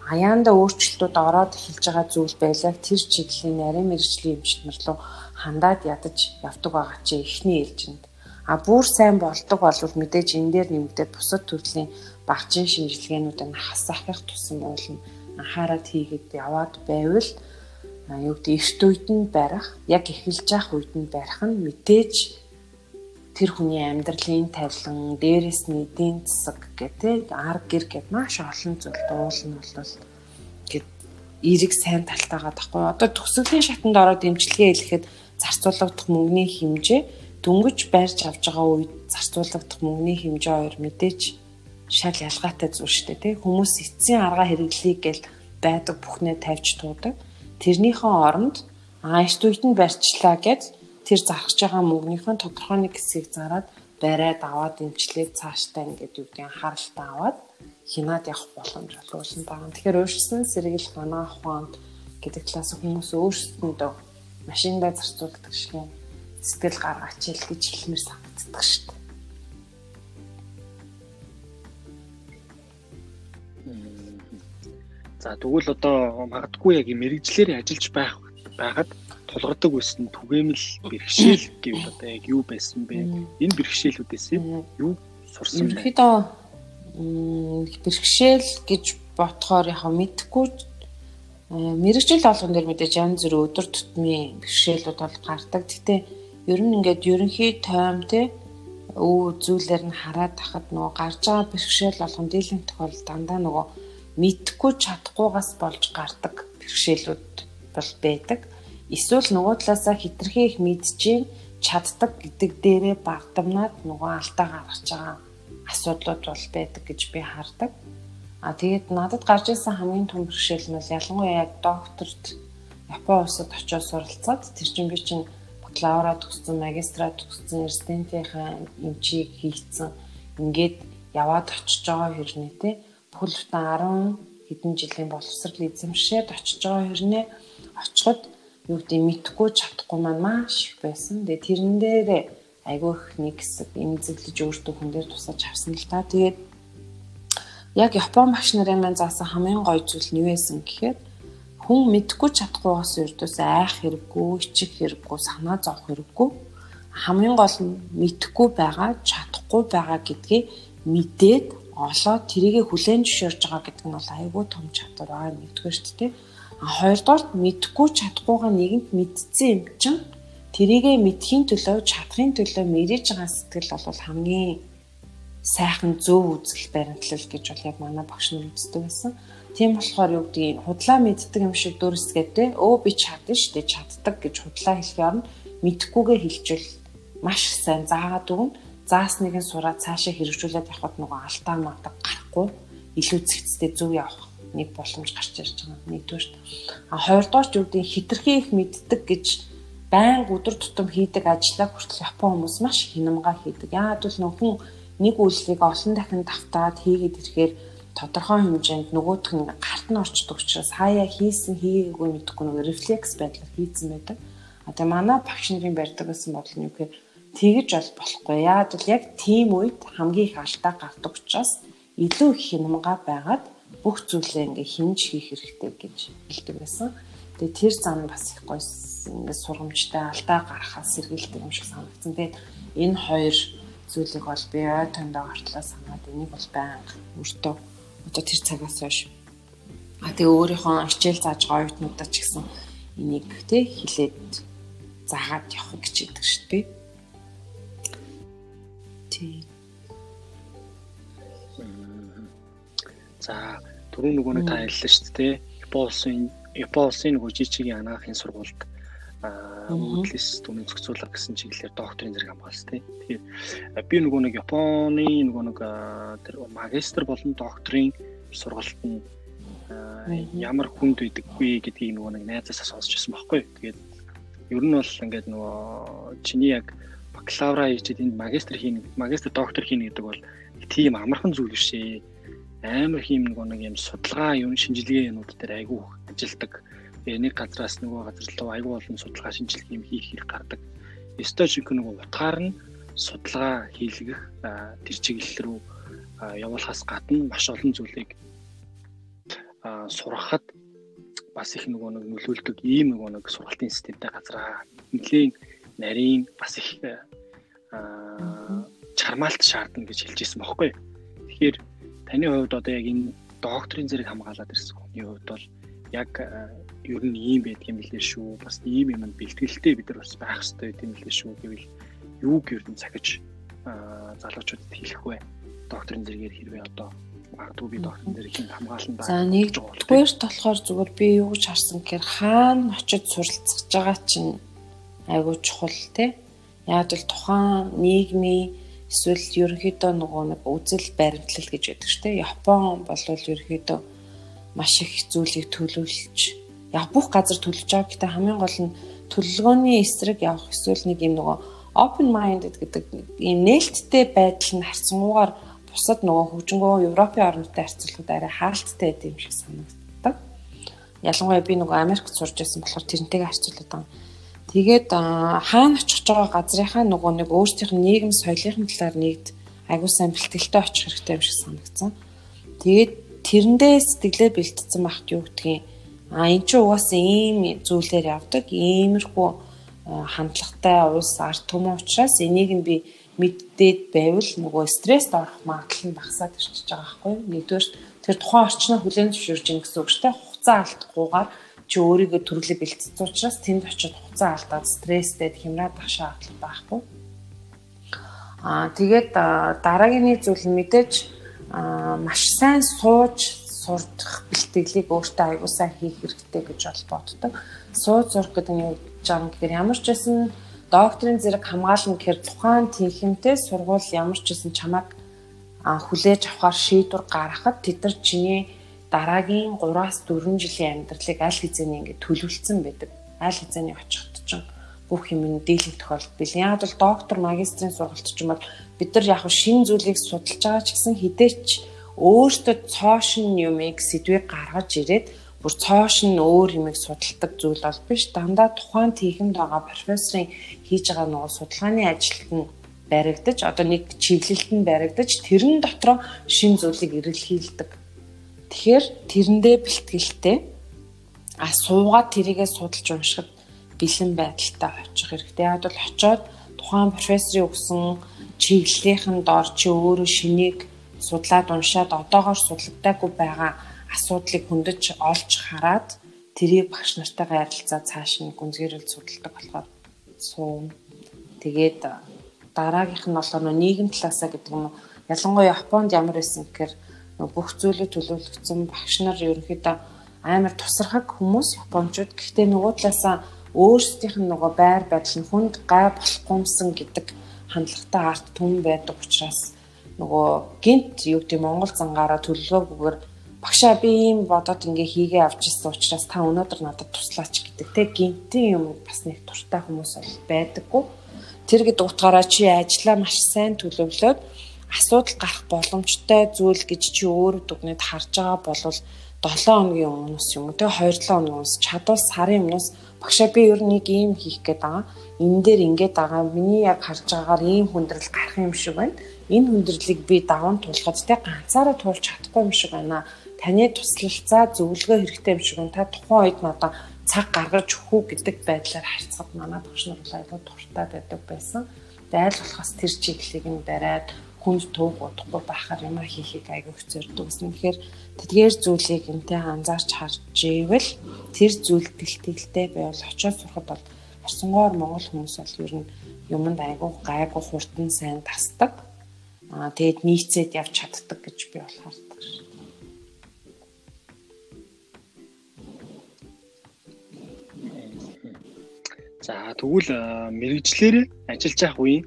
Аяанда өөрчлөлтүүд ороод эхэлж байгаа зүйл байлаа. Тэр чиглэлийн нарийн мэрэгжлийн эмчнэр рүү хандаад ядаж явдаг байгаа чи эхний ээлжинд А бүр сайн болдог болвол мэдээж энэ дээр нэмэгдээд бусад төрлийн багцын шинжилгээнүүдийг хасаахих тусам уулна анхаарал хийгээд яваад байвал юу гэдэг эрт үед нь барих яг эхэлж явах үед нь барих нь мэдээж тэр хүний амьдралын тавилан, дээрээс нь эдийн засаг гэдэг арга гэр гэд маш олон зүйл дуулна бол гэд эерэг сайн талтайгаа тахгүй. Одоо төгсгөлийн шатанд ороод дэмжлэгээ хэлэхэд зарцуулагдах мөнгөний хэмжээ дөнгөж байрч авж байгаа үед зарцуулагдах мөнгөний хэмжээ хоёр мэдээж шал ялгаатай зүйл шүү дээ тий хүмүүс эцсийн арга хэрэглэе гэл байдаг бүхнээ тавьж туудаг тэрнийхэн оронд үед нь барьчлаа гэж тэр зархаж байгаа мөнгөнийхэн тодорхой нэг хэсгийг зараад бариад аваад имчлээд цааштай ингээд юу гэдэг анхааралтай аваад хинаад явах боломж олгуулсан байгаа. Тэгэхээр өөрчлөсөн сэргийл ганаа ухаанд гэдэг талаас хүмүүс өөрсдөндөө машиндаа зарцуулдаг шиг сэтгэл гаргаач ил гэж хэлмээр санагддаг шүү дээ. За тэгвэл одоо магадгүй яг мэрэгжлэр ажиллаж байх байгаад тулгардаг байсан түгээмэл бэрхшээл гэвэл одоо яг юу байсан бэ? Энэ бэрхшээлүүдээс юу сурсан бэ? Ерөнхийдөө бэрхшээл гэж ботхоор яг мэдхгүй мэрэгжил болгон дээр мэдээж янз бүр өдөр тутмын бэрхшээлүүд бол гардаг. Гэтэ ер нь ингээд ерөнхий тойм те өө зүйлээр нь хараад тахад нөгөө гарч байгаа бэрхшээл болгон дийлэнх тохиолдолд дандаа нөгөө мэдхгүй чадахгүйгаас болж гардаг бэрхшээлүүд бол байдаг. Эсвэл нөгөө талаасаа хитрхи их мэдчихээн чаддаг гэдэг дээрээ багдамнаад нөгөө алдаа гаргаж байгаа асуудлууд бол байдаг гэж би хардаг. А тэгээд надад гарч ирсэн хамгийн том бэрхшээл нь ялангуяа яг докторт Япон улсад очиж суралцаад тэр чинь би чинь бакалавра төгссөн, магистра төгссөн, резидентийнхаа эмчийг хийцэн ингээд яваад очиж байгаа хэрнээ те бүтэн 10 хэдэн жилийн боловсрал эзэмшээд очиж байгаа хэрнээ очиход юу гэдэг мэдхгүй чадахгүй маань маш их байсан. Тэгээ тэрэн дээр айгүй их нэг хэсэг эмзэглэж өөртөө хүн дээр тусаж авсан л та. Тэгээд яг Япон багш нарын маань заасан хамгийн гоё зүйл нь юу байсан гэхээр хүн мэдхгүй чадахгүйгаас өрдөөс айх хэрэггүй, ичих хэрэггүй, санаа зовх хэрэггүй. Хамгийн гол нь мэдхгүй байгаа, чадахгүй байгаа гэдгийг мэдээд олоод тэрийгэ хүлээн зөвшөөрж байгаа гэдэг нь бол айгүй том чадвар аа нэгдүгээр шүү дээ. А хоёрдугаарт мэдхгүй чадахгүйгаа нэгэнт мэдсэн юм чинь тэрийгэ мэдхийн төлөө, чадахын төлөө мэрэж байгаа сэтгэл бол хамгийн сайхан зөв үзэл баримтлал гэж бол яг манай багш нар үздэг байсан. Тийм болохоор юу гэдгийг худлаа мэддэг юм шиг дүрсгээд те өө би чадна шүү дээ чаддаг гэж худлаа хэлэх юм мэдхгүйгээ хэлчихвэл маш сайн заагаад өгнө. Заасныг нь сураад цаашаа хэрэгжүүлээд явхад нөгөө алдаа мадаг гарахгүй илүү зэгцтэй зөв явах нэг боломж гарч ирж байгаа. Нэгдүгээр. А хоёрдугаар юу гэдгийг хитрхи их мэддэг гэж байнга өдөр тутам хийдэг ажлаа хүртэл Япон хүмүүс маш хинамга хийдэг. Яагаад гэвэл нөхөн нэг үйлчлэгийг олон дахин давтаад хийгээд ирэхээр тодорхой хэмжээнд нөгөөх нь гарт нь орчдөг учраас хаяа хийсэн хийгээгүй мэдэхгүй нэг рефлекс байдлаар хийцэн байдаг. А тэгээ манай багш нарын барьдаг гэсэн бодол нь юу гэхээр тэгэж бол болохгүй. Яагаад бол яг тийм үед хамгийн их алдаа гардаг учраас илүү их хямгаа байгаад бүх зүйлээ ингээ хинж хийх хэрэгтэй гэж хэлдэг байсан. Тэгээ тэр зам бас их гоё ингээ сургамжтай алдаа гаргахаас сэргийлдэг юм шиг санагдсан. Тэгээд энэ хоёр зүйлийг бол би ой тондоо гартлаа санаад энийг бол байнга өөртөө одоо тэр цагаас хойш а тэгээ өөрийнхөө хичээл зааж байгаа оюутнуудаа ч гэсэн энийг тий хилээд заагаад явах гэж яддаг шүү дээ. Тий. За түрүүн нөгөө нэг та хэллээ шүү дээ. Япон улсын Япон улсын нөгөө жижигийн анагаахын сургуульд өвдлөс түмэн зохицуулга гэсэн чиглэлээр докторийн зэрэг хамгаалсан тийм. Тэгэхээр би нөгөө нэг Японы нөгөө нэг тэр магистр болон докторийн сургалт нь ямар хүнд байдаггүй гэдгийг нөгөө нэг найзаасаа сонсч байсан байхгүй. Тэгээд ер нь бол ингээд нөгөө чиний яг бакалавра хийчихэд энд магистр хийн магистр доктор хийн гэдэг бол тийм амархан зүйл биш ээ. Амар хийм нөгөө нэг юм судалгаа юм шинжилгээ юмуд дээр айгүй ажилдаг нэг газраас нөгөө газар руу аягүй болон судалгаа шинжилгээ юм хийх хэрэг гардаг. Стожик нөгөө утгаар нь судалгаа хийлгэх тэр чиглэл рүү явуулахаас гадна маш олон зүйлийг сурахад бас их нөгөө нэг нөлөөлдөг ийм нөгөө нэг сургалтын системтэй газраа нэлийн нарийн бас их чармаалт шаардна гэж хэлж ирсэн бохоггүй. Тэгэхээр таны хувьд одоо яг энэ докторийн зэрэг хамгаалаад ирсэн хүний хувьд бол яг ер нь ийм байдаг юм билээ шүү. Бас ийм юм бэлтгэлтэй бид нар бас байх хэрэгтэй юм билээ шүү гэвэл юуг ер нь цахиж залуучуудад хэлэх вэ? Докторын зэрэгээр хэрвээ одоо магадгүй би докторын зэрэг хамгаалалтанд За нэгдүгээр болохоор зүгээр би юу гэж харсан гэхээр хаана очиж суралцж байгаа чинь айгүй чухал те. Яг л тухайн нийгмийн эсвэл ерөнхийдөө нөгөө нэг үзэл баримтлал гэж байдаг шүү дээ. Япон бол ерөнхийдөө маш их зүйлийг төлөвлөж яг бүх газар төлөж байгаа. Гэтэ хамгийн гол нь төлөвлөгөөний эсрэг явах эсвэл нэг юм нөгөө open minded гэдэг ийм нээлттэй байдал нь харцангуугаар бусад нөгөө хөгжингөө Европын орнуудтай харьцуулахад арай хаалттай байд юм шиг санагддаг. Ялангуяа би нөгөө Америкт сурж байсан болохоор тэрнтэйгээ харьцуулаад байгаа. Тэгээд хаана очих байгаа газрынхаа нөгөө нэг өөрсдийнх нь нийгэм соёлын талаар нэгд айгуу сайн бэлтгэлтэй очих хэрэгтэй юм шиг санагдсан. Тэгээд тэрэндээ сэтгэлээ бэлтцсэн багт юу гэдгийг А эн чинь угаасаа ийм зүйлээр явдаг. Иймэрхүү хандлагатай улс ард түмэн учраас энийг нь би мэддээд байвал нөгөө стресст орох магадлал нь багасаад ирчихэж байгаа байхгүй юу? Нэгдүгээр тэр тухайн орчноо хүлээн зөвшөөрж ин гэсэн үг шүү дээ. Хугацаа алдахгүйгээр чи өөрийгөө төрлөө бэлтгэсэн учраас тэнд очиод хугацаа алдаад стресстэй хямраад ах шаардлага байхгүй. Аа тэгээд дараагийн зүйл мэдээж маш сайн сууж сурах бэлтгэлийг өөртөө аягүй сайн хийх хэрэгтэй гэж бол боддог. Сууж сурах гэдэг нь юу гэж гэхээр ямар ч байсан докторийн зэрэг хамгаална гэхээр тухайн тэнхимтэй сургууль ямар ч байсан чамайг хүлээж авахар шийдвэр гаргахад тэд нар чиний дараагийн 3-аас 4 жилийн амьдралыг аль хэзээний ингэ төлөвлөсөн байдаг. Аль хэзээний очихд чинь бүх юм нь дийлэх тохиолдол бил. Яг бол доктор магистрийн сургалт ч юм бол бид нар яг шин зүйлийг судалж байгаа ч гэсэн хідээч өөртөө цоошин юмыг сэдвийг гаргаж ирээд бүр цоош нь өөр юмыг судалдаг зүйл бол биш. Дандаа тухайн тийхэнд байгаа профессорын хийж байгаа нөгөө судалгааны ажилд нь баригдаж одоо нэг чиглэлд нь баригдаж тэрэн дотроо шин зүйлийг эрэлхийлдэг Тэгэхээр тэрэндээ бэлтгэлтэй а суугаад тэрийгээ судалж уншихад бэлэн байдалтай очих хэрэгтэй. Яг бол очиод тухайн профессорын өгсөн чиглэлийнхэн дор чи өөрөө шинийг судлаад уншаад одоогоор судлагдаагүй байгаа асуудлыг хөндөж олж хараад тэрийг багш нартайгаа ярилцаа цааш нь гүнзгийрэл судалдаг болохоор суун. Тэгээд дараагийнх нь болохоор нийгэм талаасаа гэдэг нь ялангуяа Японд ямар байсан гэхээр бүх зүйлийг төлөвлөгдсөн багш нар ерөнхийдөө амар тусархаг хүмүүс японочууд. Гэхдээ нөгөө талаасаа өөрсдийнх нь нөгөө байр байдал нь хүнд гай болохгүймсэн гэдэг хандлагатай арт түн байдаг учраас нөгөө гинт юу гэдэг Монгол зангаараа төлөвлөгөөгүйгээр багшаа би ийм бодоод ингээ хийгээ авч ирсэн учраас та өнөөдөр надад туслаач гэдэг. Те гинтийн юм бас нэг туртай хүмүүс бол байдаггүй. Тэр гэдэг утгаараа чи ажиллаа маш сайн төлөвлөөд асуудал гарах боломжтой зүйл гэж чи өөр дүгнэд харж байгаа бол 7 хоногийн өмнөөс юм уу те 2-7 хоногийн өмнөөс чадвал сарын өмнөөс багшаа би ер нь нэг ийм хийх гээд байгаа. Энэ дээр ингээд байгаа. Миний яг харж байгаагаар ийм хүндрэл гарах юм шиг байна. Энэ хүндрэлийг би даван тулахад те ганцаараа туулж чадахгүй юм шиг байна. Таны туслалцаа зөвлөгөө хэрэгтэй юм шиг байна. Та тухайн үед надаа цаг гаргаж өгөх гэдэг байдлаар харьцахад манай багш нар аюул дуртай байдаг байсан. Аль болохоос тэр чиглэлийг нь бариад хүнд төв бодохгүй байхаар юм хийхийг айгүй хэцэрдэг гэсэн. Тэгэхээр тэдгээр зүйлийг энтэй анзаарч харж ивэл тэр зүйл бэлтгэлтэй байвал очиод сурахад бол орсонгоор монгол хүмүүс бол ер нь юмд айгүй гайгүй хурдан сайн тасдаг. Аа тэгээд нийцээд явж чаддаг гэж би бол хардаг ш. За тэгвэл мэрэгчлэрээ ажиллаж явах үеийн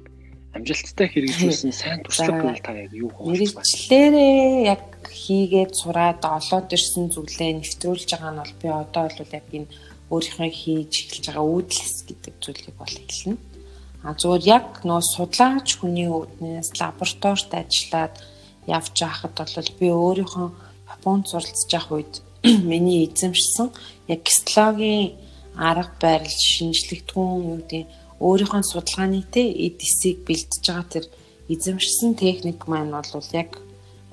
амжилттай хэрэгжүүлсэн сайн туршлага гэвэл та яг юу хуваалцах вэ? Мэргэжлэрээ яг хийгээд сураад олоод ирсэн зүйлээ нэвтрүүлж байгаа нь бол би одоо бол яг энэ өөрийнхөө хийж эхэлж байгаа үүдлэс гэдэг зүйлийг бол хэлнэ. А зүгээр яг нөө судлаач хүний үүднээс лабораторид ажиллаад явж байхад бол би өөрийнхөө Японд суралцж явах үед миний эзэмшсэн яг гистологийн арга барил шинжлэхтгүүн юу гэдэг өөрийнхөө судалгааны те эдисийг бэлдэж байгаа тэр эзэмшсэн техник маань бол яг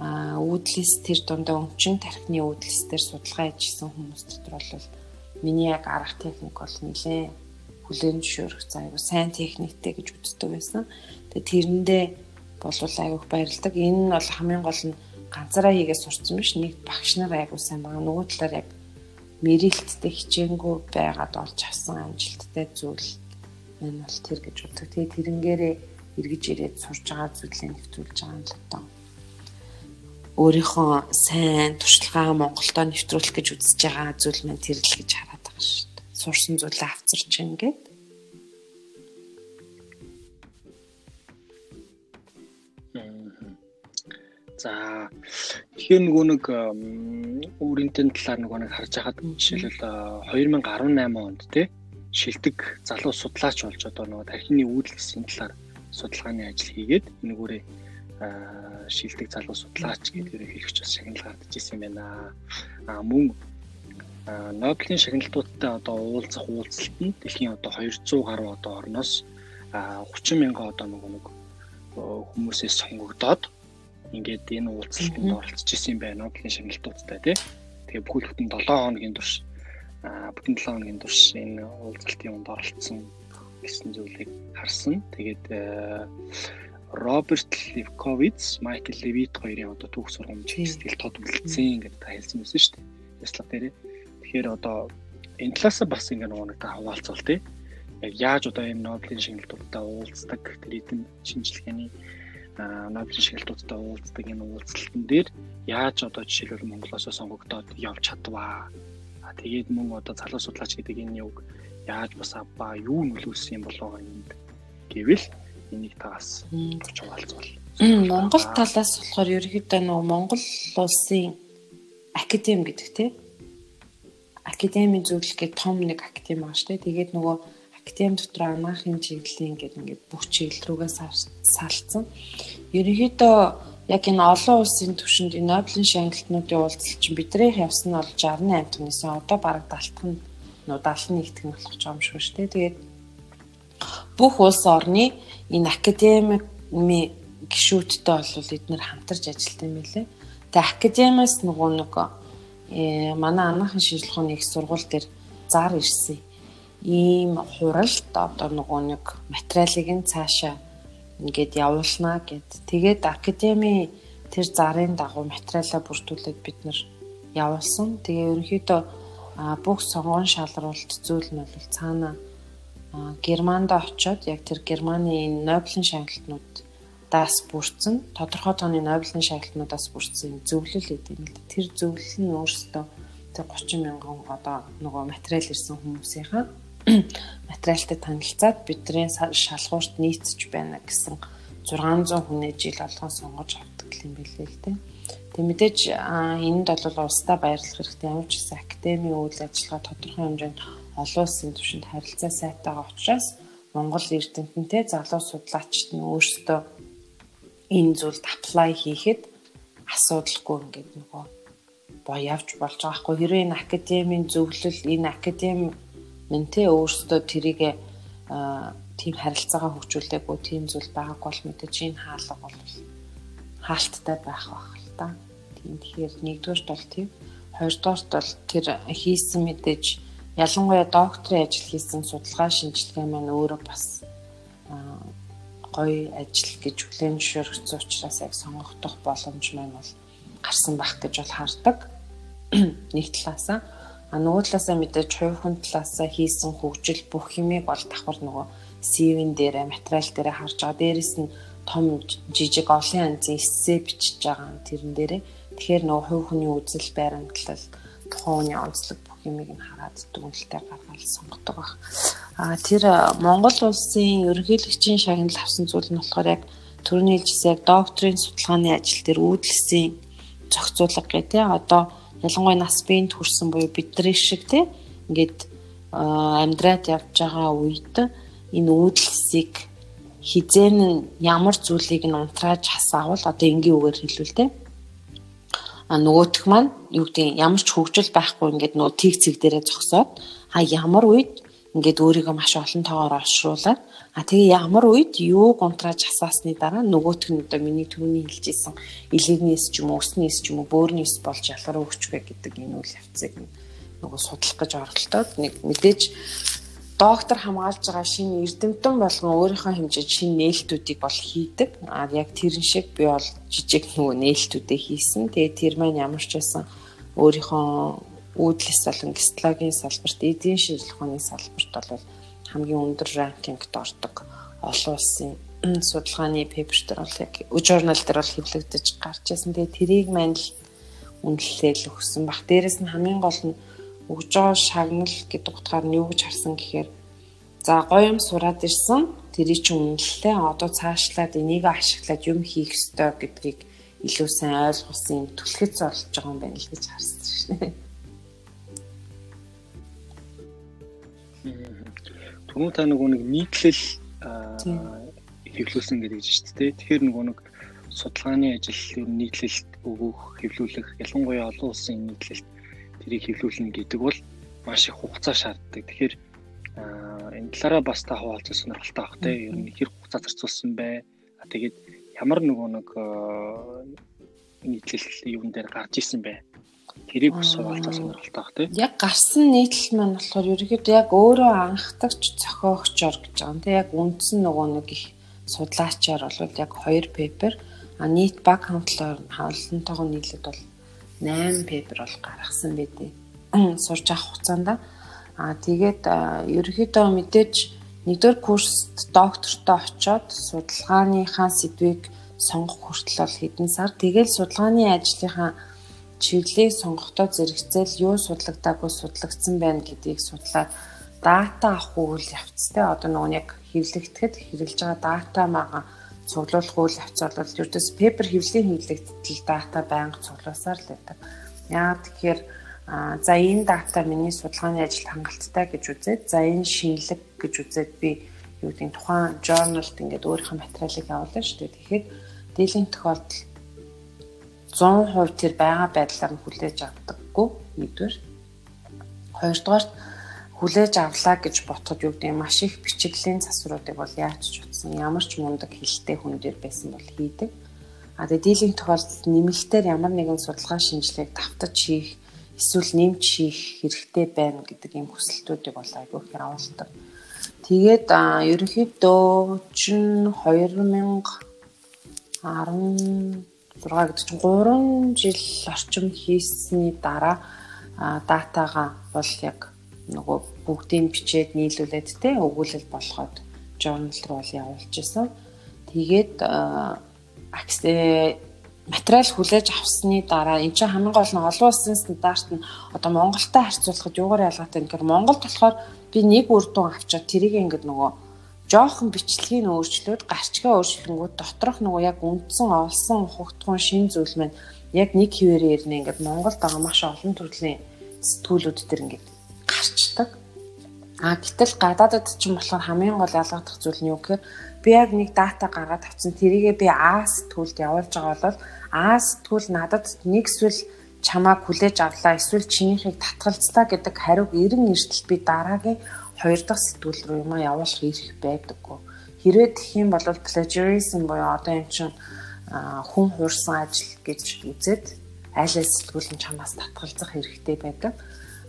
үүдлээс тэр дундаа өмчин тархины үүдлээс тэр судалгаа хийжсэн хүмүүс дотор бол миний яг арга техник бол нэлээ хүлээн зөвшөөрөх заяа сайн техниктэй гэж үздэг байсан. Тэгээ тэрэндээ болвол аяух баярлдаг. Энэ нь бол хамгийн гол нь ганцаараа хийгээ сурцсан биш. Нэг багш нар аягүй сайн байгаа. Нөгөө талаар яг мэрэлттэй хичээнгүй байгаад олж авсан амжилттай зүйл энэ бол тэр гэж боддог. Тэгээ тэрнгээрээ эргэж ирээд сурж байгаа зүйлээ нэвтрүүлж байгаа юм л одоо. Өөрийнхөө сайн туршлагаа Монголдо нэвтрүүлэх гэж үзэж байгаа зүйл маань тэр л гэж хараад байгаа шүү дээ. Сурсан зүйлээ авчирч ингээд За тэгэхээр нөгөө нэг өөрийнхөө талаар нөгөө нэг харж байхад жишээлбэл 2018 онд тий шилдэг залуу судлаач болж одоо нөгөө тархины үүдэлсийн талаар судалгааны ажил хийгээд энэгүүрээ шилдэг залуу судлаач гэдгээр хэлэгч бас шагнал гардаж ирсэн юм байна. А мөн Нобелийн шагналтуудтай одоо уулзах уулзалт нь дэлхийн одоо 200 гаруй одоо орноос 30 мянган одоо нөгөө нэг хүмүүсээс сонгогдоод ингээд энэ уулзалтанд оролцож исэн юм байна. Нобелийн шагналтуудтай тий. Тэгээ бүхэл бүтэн 7 хоногийн турш бүтэн 7 хоногийн турш энэ уулзалтын юмд оролцсон гэсэн зүйлийг харсан. Тэгээд Роберт Левковиц, Майкл Левит хоёрын одоо түүх сургамж сэтгэл тод үлдсэн гэдэг та хэлсэн байсан шүү дээ. Яслаг дээрээ. Тэгэхээр одоо энэ талаас бас ингээ нөгөө нэг та хаваалцвал тий. Яг яаж одоо энэ Нобелийн шагналтуудаа уулздаг тэр эдэн шинжилгээний Нобелийн шагналтуудаа уулздаг энэ уулзалтан дээр яаж одоо жишээлбэл Монголоос сонгогдоод явж чадваа. А тэгээд мөн одоо залуу судлаач гэдэг энэ юг яаж бас аваа, юу нөлөөлсөн юм болоо энд гэвэл энийг таас гэж хуваалцвал. Монгол талаас болохоор ерөнхийдөө нөгөө Монгол улсын академи гэдэг тийм академийн зөвлөл гэдэг том нэг академи байгаа шүү дээ. Тэгээд нөгөө академи дотор анагаахын чиглэлийн гэдэг ингээд бүх чиглэл рүүгээ салцсан. Ерөнхийдөө яг энэ олон улсын түвшинд энэ Нобелийн шагналтнуудын уулзалт чинь бидрийнх явсан нь бол 68 тоннээсээ одоо бараг 70 нь нуу 71 төгн болох ч юм шиг шүү дээ. Тэгээд бүх улс орны энэ академийн гишүүдтэй бол эднэр хамтарч ажилладаг юм билээ. Тэгээ академиас нөгөө нэг э манай анахан шинжилгээ ухааны их сургууль дээр зар ирсэн. Ийм хуралд одоо нөгөө нэг материалыг нь цаашаа ингээд явуулнаа гэд. Тэгээд академи тэр зарын дагуу материалаа бүрдүүлээд бид нар явуулсан. Тэгээ ерөнхийдөө бүх сонгон шалралт зүйл нь бол цаана Германд очоод яг тэр Германы Нобелийн шагналтнуудаас бүрдсэн тодорхой тооны Нобелийн шагналтнуудаас бүрдсэн зөвлөл гэдэг юм л да. Тэр зөвлөл нь өөрөөсөө тэр 30 мянган одоо нөгөө материал ирсэн хүмүүсийнхаа материалтай танилцаад бидний шалгуурт нийцж байна гэсэн 600 хүнээ жил болгон сонгож авдаг юм билээ л дээ. Тэг мэдээж энд бол улсдаа баярлах хэрэгтэй ямар ч гэсэн академийн үйл ажиллагаа тодорхой хэмжээнд олон улсын түвшинд харилцаа сайтайгаа учраас Монгол эрдэмтэнтэй залуу судлаачид нь өөрсдөө энэ зүйлд apply хийхэд асуудалгүй ингээд нөгөө боо явж болж байгаа хгүй хэрвээ энэ академийн зөвлөл энэ академи мэнтэй өөрсдөө тэрийг тийм харилцаагаа хөгжүүлээгүй тийм зүйл байгааг бол мэдээж энэ хаалга бол хаалттай байх байх л та. Тийм тэгэхээр нэгдүгээрт бол тийм хоёрдугаарт бол тэр хийсэн мэдээж ялангуяа докторийн ажил хийсэн судалгаа шинжилгээ маань өөрөө бас гоё ажил гэж хүлээн зөвшөөрөгдсөн учраас яг сонгогдох боломж маань бол гарсан байх гэж бол хардаг. Нэг талаасаа а нөгөө талаасаа мэдээж хувийн талаасаа хийсэн хөгжил бүх юмыг бол давхар нөгөө CV-н дээр материал дээр харж байгаа. Дээрэс нь том жижиг олон янзын эссе бичиж байгаа тэрэн дээрээ тэгэхээр нөгөө хувь хүний үзэл байрамтлал тухайн хүний онцлог юмыг нь хараад дүгнэлтээр гаргаад сонгодог баг. А тэр Монгол улсын ерөнхийлөгчийн шагнал авсан зүйл нь болохоор яг төрний хэлжсэн яг докторийн судалгааны ажил дээр үүдэлсэн зохицуулга гэдэг. Одоо ялангуяа нас биенд хүрсэн буюу бидний шиг тий ингээд амьдраад явж байгаа үед энэ үүдэлсийг хизэн ямар зүйлийг нь унтрааж хасаавал одоо энгийн үгээр хэлвэл тий а нөгөөх маань юу гэдэг ямар ч хөгжил байхгүй ингээд нөгөө тийг цэг дээрээ зогсоод а ямар үед ингээд өөрийгөө маш олон тоогоор олшруулад а тэгээ ямар үед юу гонтрааж асаасны дараа нөгөөх нь одоо миний түрүүний хэлжсэн илэгнээс ч юм уу өснээс ч юм уу бөөрнээс болж ялгараа өгчвэ гэдэг энэ үйл явцыг нөгөө судлах гэж оролдоод нэг мэдээж доктор хамгаалж байгаа шинэ эрдэмтэн болгон өөрийнхөө хэмжээнд шинэ нээлтүүдийг бол хийдэг. А яг тэрэн шиг би бол жижиг нөгөө нээлтүүдээ хийсэн. Тэгээ тэр маань ямар ч байсан өөрийнхөө үүдлэс болон гистологийн салбарт эдийн шинжилгээ ухааны салбарт бол хамгийн өндөр ранкингт ордог олон улсын судалгааны пейпер дээр бол яг журнал дээр бол хэвлэгдэж гарч ирсэн. Тэгээ тэрийг маань л үнэлэл өгсөн баг. Дээрэс нь хамгийн гол нь өгж байгаа шагнал гэдэг утгаар нь юу гэж харсан гэхээр за гоё юм сураад ирсэн тэрий чи үнэллээ одоо цаашлаад энийг ашиглаад юм хийх ёстой гэдгийг илүү сайн ойлгуулсан юм түлхэц болж байгаа юм байна л гэж харсан шнэ. Түрүү та нөгөө нэг нийтлэл хэвлүүлсэн гэдэг чинь тийм. Тэгэхээр нөгөө нэг судалгааны ажил нийтлэлт өгөх, хэвлүүлэх, ялангуяа олон улсын нийтлэлт тэрийг хэвлүүлнэ гэдэг бол маш их хугацаа шаарддаг. Тэгэхээр энэ талаараа бас та хуваалцах сонирхолтой байх тийм ер нь хэр хугацаа зарцуулсан бэ? А тэгээд ямар нөгөө нэг нийтлэл юун дээр гарч исэн бэ? Тэрийг бас суулцаа сонирхолтой баг тийм. Яг гарсан нийтлэл маань болохоор ерөөхдөө яг өөрөө анхдагч зохиогчор гэж байгаа юм тийм. Яг үндсэн нөгөө нэг их судлаачаар бол яг 2 пепер а нийт баг хамтлаар хаалтантайгаа нийлээд бол 8 пепер бол гаргасан байдیں۔ Сурж авах хугацаанд а тэгээд ерөөхдөө мэдээж нэгдүгээр курст доктортой очоод судалгааныхаа сэдвийг сонгох хүртэл бол хэдэн сар тэгэл судалгааны ажлынхаа чиглэлийг сонгохдоо зэрэгцээл юу судлагдаагүй судлагдсан байна гэдгийг судлаад дата авах үйл явцтай одоо нөгөө яг хэвлэгдэхэд хэрэгжилж байгаа дата мага цуглуулах үйл явц бол ердөөс пепер хэвлэлийн хэвлэгдэл дата байнга цуглуулсаар л байдаг. Яагаад тэгэхээр за энэ дата миний судалгааны ажилд хангалттай гэж үзээд за энэ шинэлэг гэж үзээд би юу гэдэг тухайн journal-д ингээд өөрийнхөө материалыг авуулна шүү дээ. Тэгэхэд дийлэн тохиолдол 100% тэр байгаа байдлаар нь хүлээж авдаггүй нэгдүгээр. Хоёрдугаарт хүлээж авлаа гэж ботход юу гэдэг маш их бичиглийн засваруудыг бол яаж ч утсан ямар ч мундаг хилтэй хүн дээр байсан бол хийдэг. А тэгээ дийлэнх тохиолдолд нэмэлтээр ямар нэгэн судалгаа шинжилгээг давтаж хийх эсвэл нэмж хийх хэрэгтэй байна гэдэг ийм хүсэлтүүдийг бол айгүй их явуулдаг. Тэгээд ерөнхийдөө чинь 2010 6 гэдэг чинь 3 жил орчим хийсний дараа датагаа бол яг нөгөө бүгдийг бичээд нийлүүлээд те өгүүлэл болгоод journal руу бол явуулж исэн. Тэгээд материал хүлээж авсны дараа эн чинь хамгийн гол нь олон улсын стандарт нь одоо Монголтой харьцуулахад юугаар ялгаатай гэхээр Монголд болохоор би нэг үр дүн авчаад тэрийг ингээд нөгөө жоохон бичлэгийг өөрчлөөд гарчгаа өөрчлөнгүүд доторх нөгөө яг үндсэн олсон ухагтгуун шин зүйл маань яг нэг хിവэрээ ирнэ ингээд Монголд байгаа маш олон төрлийн сэтгүүлүүд төр ингээд гарчдаг. А гэтэл гадаадд ч юм болохоор хамгийн гол ялгагдах зүйл нь юу гэхээр би яг нэг дата гаргаад авсан тэрийгээ би А сэтгүүлд явуулж байгаа бол А сэтгүүл надад нэг эсвэл чамааг хүлээж авлаа эсвэл чинийхийг татгалцлаа гэдэг хариуг эрен эртэл би дараагийн хоёр дахь сэтгүүл рүү юм явуулах эрх байдаггүй. Хэрвээ тэгэх юм бол plagiarism буюу одоо юм чинь хүн хуурсан ажил гэж үзээд айл аль сэтгүүл нь чамаас татгалзах хэрэгтэй байдаг.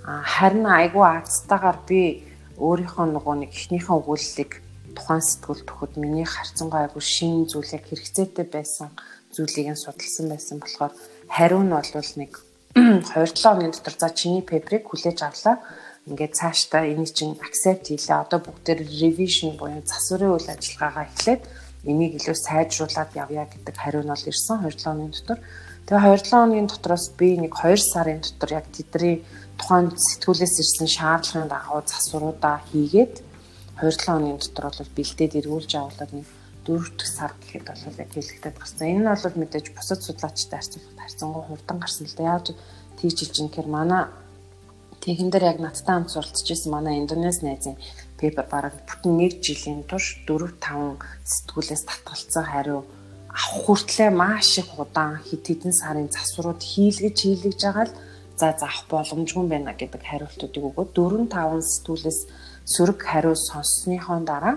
Харин айгүй аацтайгаар би өөрийнхөө нөгөө нэг ихнийхэн өгүүлэлийг тухайн сэтгүүл төхөд миний харцангай айгүй шин зүйлийг хэрэгцээтэй байсан зүйлийг нь судалсан байсан болохоор хариу нь бол нэг 2-7 хоногийн дотор за чиний пеперийг хүлээж авлаа ингээд цаашдаа энийг чинь accept хийлээ. Одоо бүгдээр revision буюу засварын үйл ажиллагаагаа эхлээд энийг илүү сайжруулад явъя гэдэг хариу нь бол ирсэн 2-7 хоногийн дотор. Тэгээ 2-7 хоногийн дотроос би нэг 2 сарын дотор яг тэдний тухайн сэтгүүлээс ирсэн шаардлагын дагуу засваруудаа хийгээд 2-7 хоногийн дотор бол бэлдээд эргүүлж аваад нэг дөрөвдөх сар гэхэд бол яг хэлэгдэт гарсан. Энэ нь бол мэдээж бусад судлаачтай харьцуулахад харьцангуй хурдан гарсан л да. Яаж тийж хэлж юм гэхээр манай Тэгэн дээр яг надтай хамт суралцж исэн манай Индонез найзын пепер бараг бүтэн 1 жилийн турш 4 5 сэтгүүлээс татгалцсан хариу авах хүртлээр маш их удаан хит хитэн сарын засварууд хийлгэж хийлгэж байгаа л за заах боломжгүй байна гэдэг хариултуудыг өгөөд 4 5 сэтгүүлээс сөрөг хариу сонссныхоо дараа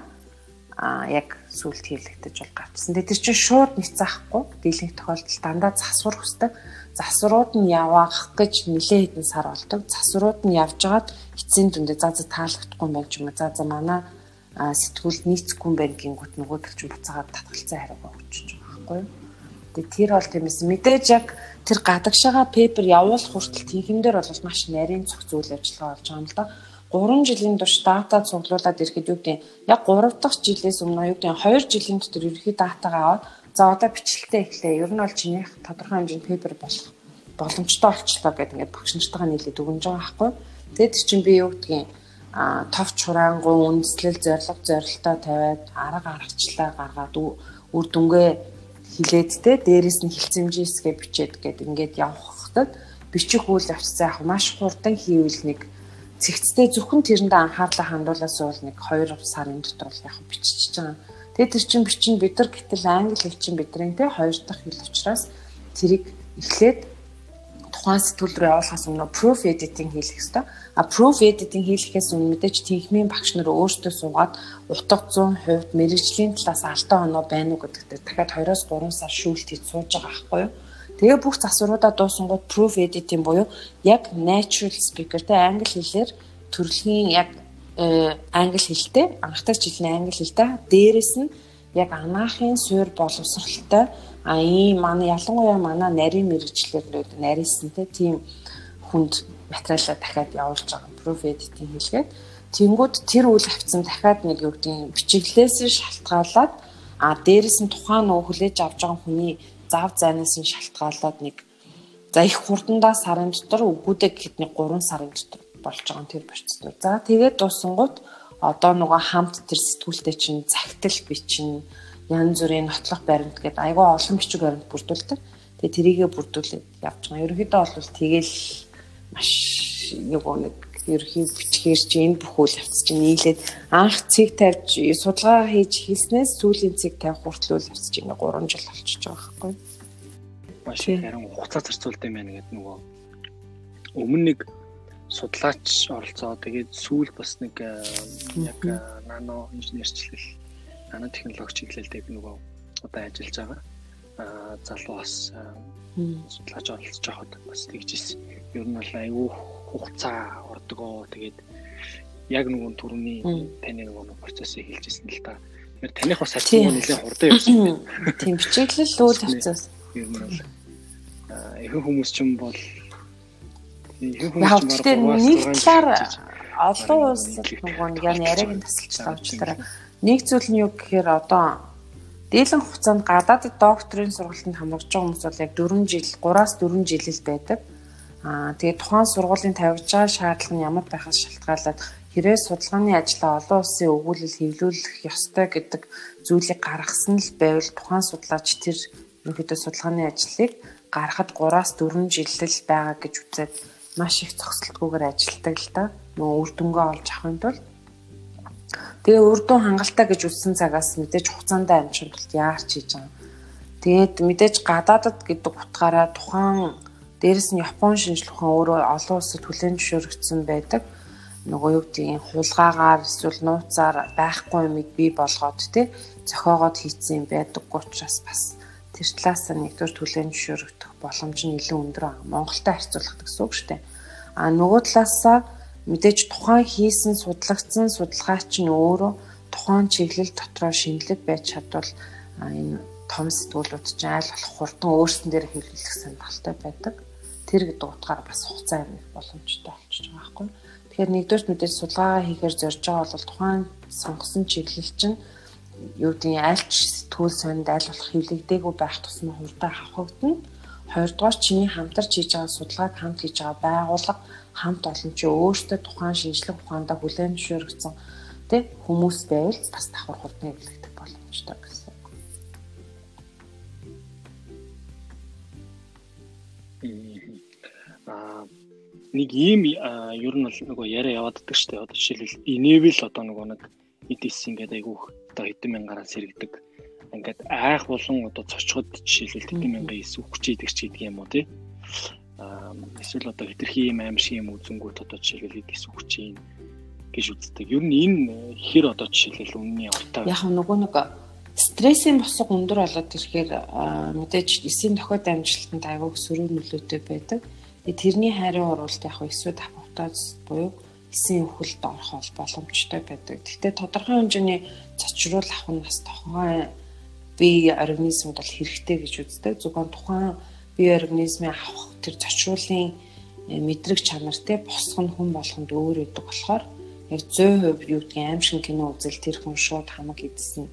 а яг сүлд хийлгэж бол гарчсан. Тэр чинь шууд ниц заахгүй дийлэнх тохиолдолд дандаа засвар хөсдөг засварууд нь явах гэж нэлээд хэдэн сар болдог. Засварууд нь явжгаад эцсийн дүндээ за за таалагдахгүй юм болж юм. За за манай сэтгүүл нийцэхгүй юм байна гингүүт нөгөө төр чинь буцаагаад татгалцсан хариугаа өгч байгаа байхгүй юу. Тэгээ тэр бол тиймээс мэдээж яг тэр гадагшаага пепер явуулах хүртэл тийхэмдэр бол маш нарийн цогц үйл ажиллагаа болж байгаа юм л да. 3 жилийн турш дата цуглуулад ирэхэд юу гэдэг яг 3 дахь жилээс өмнө юу гэдэг 2 жилийн дотор ерөнхий датагаа аваад За одоо бичлэлтэй эхлэе. Ер нь бол чинийх тодорхой хэмжээнд пейпер болох боломжтой болчлоо гэдэг ингээд багш нартайгаа нийлээд өгнж байгаа байхгүй. Тэгэд чинь би юу гэдгийг а товч хураангуй үндэслэл зориг зорилтоо тавиад арга аргачлаа гаргаад үр дүнгээ хилээд те дээрэс нь хилцэмжийн хэсгээ бичээд гээд ингээд явхад бичих үйл явцсан яг маш хурдан хийвэл нэг цэгцтэй зөвхөн тэрэндээ анхаарлаа хандуулаас бол нэг 2 сарын дотор яг бичиж байгаа Тэгээд тэр чин бичин бид нар гэтэл англи хэл чин бидний те хоёр дахь хэл учраас тэрийг эхлээд тухайн сэтгүүл рүү явуулахаас өмнө proof editing хийх хэрэгтэй. А proof editing хийхээс өмнө мэдээж техникийн багш нар өөрсдөө суугаад утга 100% мэрэгжлийн талаас алдаа оноо байна уу гэдэгт дахиад 2-3 сар шүүлт хийж сууж байгаа байхгүй юу. Тэгээ бүх засваруудаа дуусангууд proof editing буюу яг natural speaker тэ англи хэлээр төрөлхийн яг англи хэлтэй. Анхтай жилийн англи хэлтэй дээрэс нь яг анаахын суур боловсралтай. А ийм манай ялангуяа манай нарийн мэрэгчлэр нарийнсантай тийм хүнд материалаа дахиад явуулж байгаа proof editing хийлгээд тэнгууд тэр үйл авцсан дахиад нэг юу гэдгийг бичиглээс шалтгаалаад а дээрэс нь тухайн нөө хүлээж авч байгаа хүний зав зайнаас нь шалтгаалаад нэг за их хурдандаа сарын дотор үгүүдээ гэхэд нэг 3 сарын дотор болж байгаа тэр процедур. За тэгээд дуусангууд одоо нөгөө хамт тэр сэтгүүлтэй чинь цагтл бичин янз бүрийн нотлох баримт гэдэг айгүй олон бичиг баримт бүрдүүлдэг. Тэгээ тэрийгэ бүрдүүлээд явж байгаа. Ерөнхийдөө бол тэгэл маш нөгөө нэг ерхий бичгээр чи энэ бүх үйл явц чинь нийлээд анх цэг тавьж судалгаа хийж хийснээс сүүлийн цэг тавих хүртэл үйл явц чинь 3 жил болчихж байгаа байхгүй юу? Маш их харин хугацаа зарцуулдаг юм байна гэдэг нөгөө өмнө нэг судлаач оролцоо тэгээд сүүл бас нэг э, яг э, нано инженерчлэл нано технологи чиглэлдээ би нөгөө одоо ажиллаж байгаа. Аа залуу бас судлаач оролцож байхад бас тэгж ирсэн. Ер нь бол айгүй хугацаа ордгоо тэгээд яг нөгөө түрүүний таны нөгөө процессыг хэлжсэн л та. Тэгэхээр таних бас ачаал нэлээд хурдан явсан. Тийм бичиглэл үйл явцаас. Ер нь бол ихэнх хүмүүс ч юм бол юм бол нэг талаар олон улсад нөгөө нэг яриаг нь тасалчлаа уучлаарай. Нэг зүйл нь юу гэхээр одоо Дийлэн хугацаанд гадаадд докторийн сургалтанд хамрагч байгаа хүмүүс бол яг 4 жил 3-аас 4 жил л байдаг. Аа тэгээд тухайн сургуулийн тавьж байгаа шаардлага нь ямар байхаас шалтгаалаад хэрэг судалгааны ажлаа олон улсын өгүүлэл хэвлүүлэх ёстой гэдэг зүйлийг гаргасан л байвал тухайн судлаач тэр ерөнхийдөө судалгааны ажлыг гаргахад 3-аас 4 жил л байгаа гэж үзээд маш их зохицолтгүйгээр ажилладаг л да. Нөгөө үр дүнгээ олж авахын тулд Тэгээ үрдүн хангалттай гэж үссэн цагаас мэдээж хугацаанд амжихын тулд яарч хийж байгаа. Тэгээд мэдээж гадаадад гэдэг утгаараа тухайн дээрэс нь Япон шинжлэх ухаан өөрөө олон улсад хүлээн зөвшөөрөгдсөн байдаг. Нөгөө юу гэдгийг хулгаагаар эсвэл нууцаар байхгүй юмыг бий болгоод тий зохиогоод хийцэн юм байдаг учраас бас тэр талаас нь нэгдүгээр хүлээн зөвшөөрөгдөх боломж нь илүү өндөр байгаа. Монголтой харьцуулахад гэсэн үг шүү дээ. А нөгөө талаасаа Мэдээж тухайн хийсэн судлагдсан судалгаач нь өөрөө тухайн чиглэл дотроо шинэлэг байж чадвал энэ том сэтгүүлүүд чинь аль болох хурдан өөрсдөн дээр хэвлэлэх сонирхолтой байдаг. Тэр гэдэг утгаар бас хугацаа амих боломжтой болчихж байгаа байхгүй. Тэгэхээр нэгдүгээр мэдээж судалгаа хийхээр зорж байгаа бол тухайн сонгосон чиглэл чинь юу гэдгийг альч сэтгүүл сонд аль болох хэвлэгдээгүй байх тусмаа хурдан авахгдана. Хоёрдугаар чиний хамтарч хийж байгаа судалгааг хамт хийж байгаа байгууллага хамт олон чи өөртөө тухайн шинжлэх ухаандаа хүлээн зөвшөөрөгдсөн тий хүмүүс байвал бас давхар хурдан эвлэгдэх боломжтой гэсэн. Аа нэг ийм ер нь бол нөгөө яриа яваад ддаг штэ одоо жишээлбэл enable одоо нөгөө нэг EDC ингээд айгүйх одоо хэдэн мянгаараас сэргдэг ингээд айх болон одоо цочход жишээлбэл хэдэн мянган эсвэх хүчийдэг ч гэдэг юм уу тий эсвэл одоо хитрхи юм аим шиг юм үзэнгүүт одоо жишээлбэл эдис хүчин гэж үздэг. Ер нь энэ хэр одоо жишээлбэл үнний уртаа яг нөгөө нэг стрессийн босго өндөр болоод ирэхээр мэдээж эсийн дохиод амжилтанд аягүй сөрөг нөлөөтэй байдаг. Тэрний хариу оруулалт яг эсвэл апоптоз буюу эсийн өхөлд орох боломжтой байдаг. Гэхдээ тодорхой хэмжээний цочрол авах нь бас тухайн бие организмд бол хэрэгтэй гэж үздэг. Зөвхөн тухайн бие организмын авах тэр зочруулын э, мэдрэг чанар те босго нь хүн болгонд өөр өгдөг болохоор яг 100% юу гэдгийг аим шиг кино үзэл тэр хүн шууд хамаг идсэн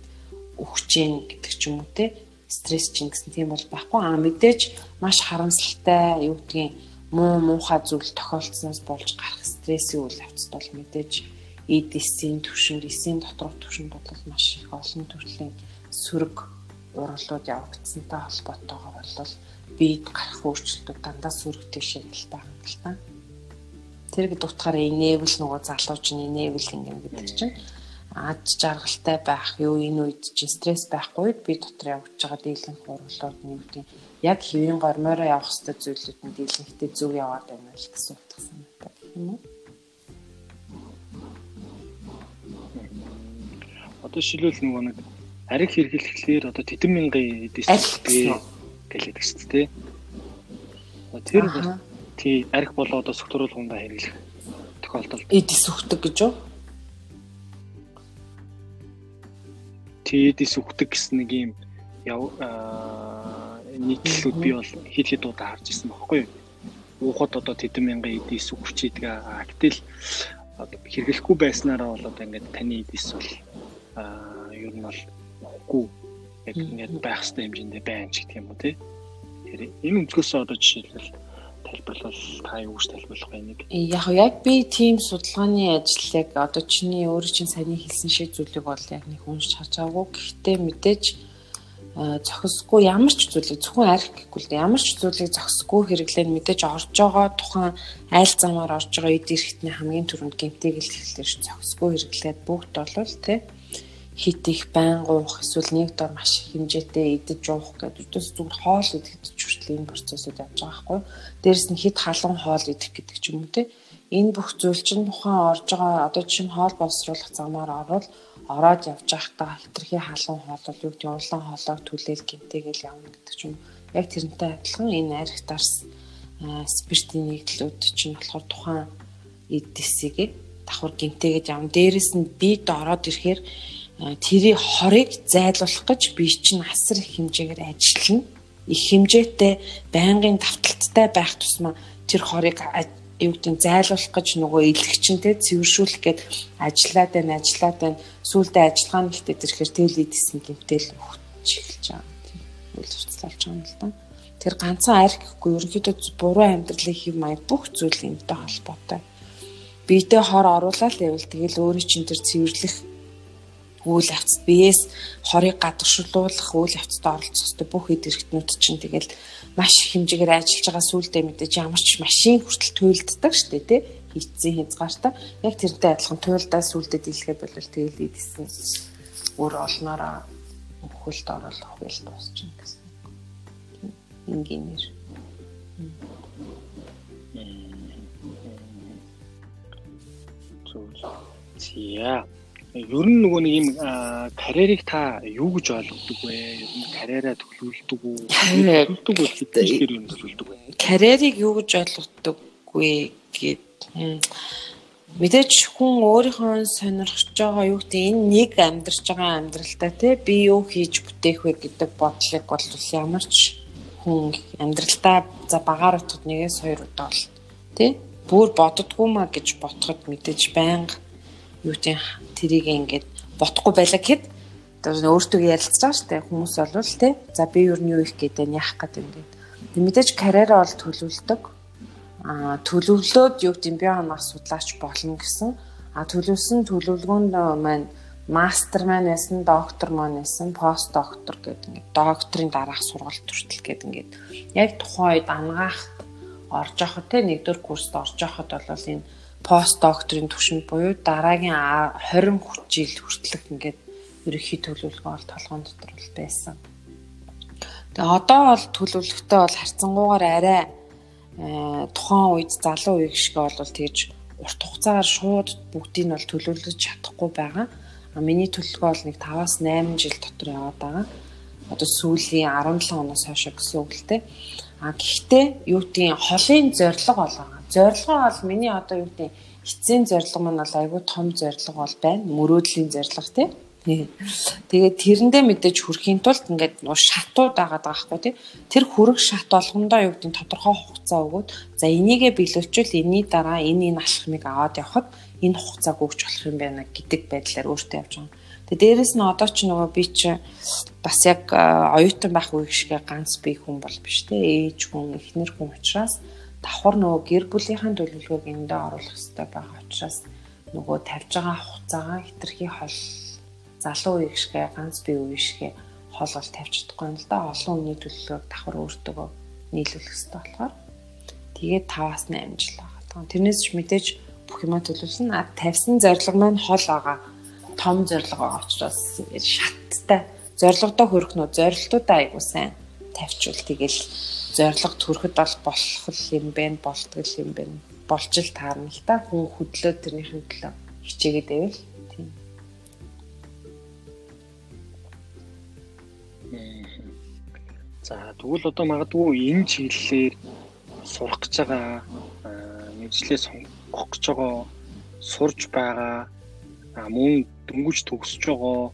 өгч जैन гэдэг ч юм уу те стресс чинь гэсэн тийм бол байхгүй а мэдээж маш харамсалтай юу гэдгийг муу муухай зүйл тохиолдсноос болж гарах стрессийн үйл явцд бол мэдээж эдисийн төвшөнд эсийн доторх төвшөнд бол маш их олон төрлийн сөрөг урлууд явагдсантай холбоотойгоор бол биед гарах өөрчлөлтүүд дандаа сүрэгтэй шиг л байгаа юм л та. Тэр гэдэг утгаараа enable нөгөө залууч нь enable ингэм гэдэг чинь ад жаргалтай байх юу энэ үед чинь стресс байхгүй би дотор явж байгаа дийлэнх урлууд нь юу гэдэг яг хэвийн гормоороо явах хэвээр зүйлүүд нь дийлэнхтэй зөв яваад байна л гэсэн утгасан байдаг юм уу? Одоо шилүүл нөгөө нэг ариг хэрэглэхлээр одоо тэдэн мянган эдэс гэлээдэг шүү дээ. Тэр тий арх болоо одоо сөхтөрүүлгүндээ хэрэглэх тохиолдолд эдис үхдэг гэж юу? Тий эдис үхдэг гэсэн нэг юм яв нийтлэлүүд би бол хэд хэд удаа харж ирсэн байхгүй юу? Уухад одоо тэдэн мянган эдис үхч идэг. А гэтэл хэрэглэхгүй байснараа бол одоо ингээд таны эдис бол аа ер нь бол ухгүй яг ингээд байх хэвээр хэмжээндээ байна ч гэх юм уу тий. Тэгэхээр энэ өнцгөөс одоо жишээлбэл тайлбарлал та юу гэж тайлбарлах вэ нэг? Яг яг би тийм судалгааны ажил яг одоо чиний өөрөө чинь сайн хэлсэн шиг зүйлийг бол яг нэг уншиж харж байгаагүй. Гэхдээ мэдээж зохисгүй ямар ч зүйлийг зөвхөн арх гэхгүй л ямар ч зүйлийг зохисгүй хэрэглэн мэдээж орж байгаа тухайн айл замаар орж байгаа эд эрхтний хамгийн түрүүнд гэмтийг л хэлэхээр зохисгүй хэрэглээд бүгд болвол тий хит их байн гуух эсвэл нэг дор маш их хэмжээтэй идэж уух гэдэг үдээс зүгээр хоол идэх гэж хүртэл энэ процессыг явж байгаа байхгүй. Дээрэс нь хит халуун хоол идэх гэдэг ч юм уу те. Энэ бүх зүйл чинь тухайн орж байгаа одоо жишээ нь хоол боловсруулах замаар орвол ороод явж байхдаа хитрхи халуун хоол бол юу гэдэг улаан хоолойг түлээл гинтэйгэл явна гэдэг ч юм. Яг тэрнтэй адилхан энэ арх дарс спиртийн нэгдлүүд чинь болохоор тухайн эдисийг давхар гинтэйгээд явна. Дээрэс нь бид ороод ирэхээр тэрийг хорыг зайлуулах гэж би чинь асар их хэмжээгээр ажиллана. Их хэмжээтэй байнгын давталттай байх тусмаа тэр хорыг юу гэдэг зайлуулах гэж нөгөө илгчэнтэй цэвэршүүлэх гээд ажиллаад байна, ажиллаад байна. Сүүлдээ ажиллагааны ихтэй тэрхээр тэл идэсэн гэмтэл өгч эхэлж байгаа. Тийм үйл явцлалж байгаа юм л да. Тэр ганцхан арх гэхгүй ерөнхийдөө буруу амьдралын хэв маяг бүх зүйл юмтай холбоотой. Биетэ хор оруулаад байвал тэгэл өөрөө чинь тэр цэвэрлэх үйл явцад биеэс хорыг гадагшуулах үйл явцад оролцох бүх хэд хэрэгтнүүд чинь тэгэл маш хэмжээгээр ажиллаж байгаа сүулдэ мэдээж ямар ч машин хүртэл туйлддаг шүү дээ тий хийцэн хязгаартаа яг тэрнтэй адилхан туйлдаа сүулдэ дийлгээ болвол тэгэл идэсэн өөр олноороо хөлд оруулах үйл дуусчихна гэсэн. Энгийнээр. Зөв. Зя ер нь нөгөө нэг юм карьерийг та юу гэж ойлгодог вэ? Ер нь карьераа төлөвлөдөг үү? Төлөвлөдөг үү? Тэгэхээр юм төлөвлөдөг вэ? Карьерийг юу гэж ойлгодог вэ гэд мэдээж хүн өөрийнхөө сонирхож байгаа юу гэдэг энэ нэг амьдарч байгаа амьдралдаа те би юу хийж бүтээх вэ гэдэг бодлыг бол ямар ч хүн амьдралдаа за багаар утгад нэгээс хоёр удаа бол те бүр боддгоо маа гэж ботход мэдээж байнга юу тийм тэрийг ингээд ботхгүй байлаа гэхэд өөртөө ярилцж байгаа шүү дээ. Хүмүүс болвол тий за би юу юу их гэдэг нь яах гэдэг юм гээд мэдээж карьераа бол төлөвлөдөг. А төлөвлөөд юу гэдэг би ханаас судлаач болно гэсэн. А төлөвсөн төлөвлөгөөнд маань мастер маань байсан, доктор маань байсан, пост доктор гэдэг. Ингээд докторийн дараах сургалт хүртэл гэдэг ингээд яг тухайн үед ангаах орж явахад те нэгдүгээр курст орж явахад бол энэ пост докторийн түвшинд буюу дараагийн 20 жил хүртэлх ингээд ерөөхий төлөвлөгөө бол толгойн дотор бол байсан. Тэгээ одоо бол төлөвлөгтөө бол харьцангуйгаар арай э, тухайн үед залуу үеиг шиг бол тэгж урт хугацаагаар шууд бүгдийг нь бол төлөвлөж чадахгүй байгаа. А миний төлөвлөгөө бол нэг 5-аас 8 жил дотор яваад байгаа. Одоо сүүлийн 17 оноос хойш гэсэн үг л дээ. А гэхдээ юу гэдгийг холын зорилго болгоо зорилгоо бол миний одоо юу гэдэг эцсийн зорилго маань бол айгүй том зорилго бол байна. Мөрөөдлийн зорилго тий. Тэгээд тэрэндээ мэдээж хүрэхийн тулд ингээд нуу шатууд агаад байгаа хгүй тий. Тэр хүрэх шат болгондоо юу гэдэг тодорхой хугацаа өгөөд за энийгээ биелүүлчихвэл энэний дараа энэ энэ алхмыг аваад явхад энэ хугацааг өгч болох юм байна гэдэг байдлаар өөртөө явж байгаа. Тэгээ дээрэс нь одоо ч нөгөө би чи бас яг оюутан байх үеиг шиг ганц бие хүн бол биш те ээж хүн эхнэр хүн учраас давхар нөгөө гэр бүлийнхэн төлөвлөгөөг эндээ оруулах хэрэгтэй байгаа учраас нөгөө тавьж байгаа хугацаагаа хитрхи хол залуу үеиг шигэ ганц бие үеиг шигэ тавьж чадахгүй юм л да олон хүний төлөвлөгөөг давхар өөртөө нийлүүлэх хэрэгтэй болохоор тэгээд 5-аас 8 жил байгаа. Тэрнээс ч мэдээж бүх юмаа төлөвлөсөн. А тавьсан зорилго маань хол байгаа. Том зорилго байгаа учраас шаттай зорилгодоо хүрэх нөө зорилтуудаа айгуу сайн тавьчвал тэгэл зориг төрөхөд бол болох юм бэ болтгол юм бэ болж л таарна л та. Хүн хөдлөө тэрнийхэн төлөө хичээгээд байвал тийм. За тэгвэл одоо магадгүй энэ чиглэлээр сурах гэж байгаа мэржлээ сонгох гэж байгаа сурж байгаа мөн дөнгөж төгсөж байгаа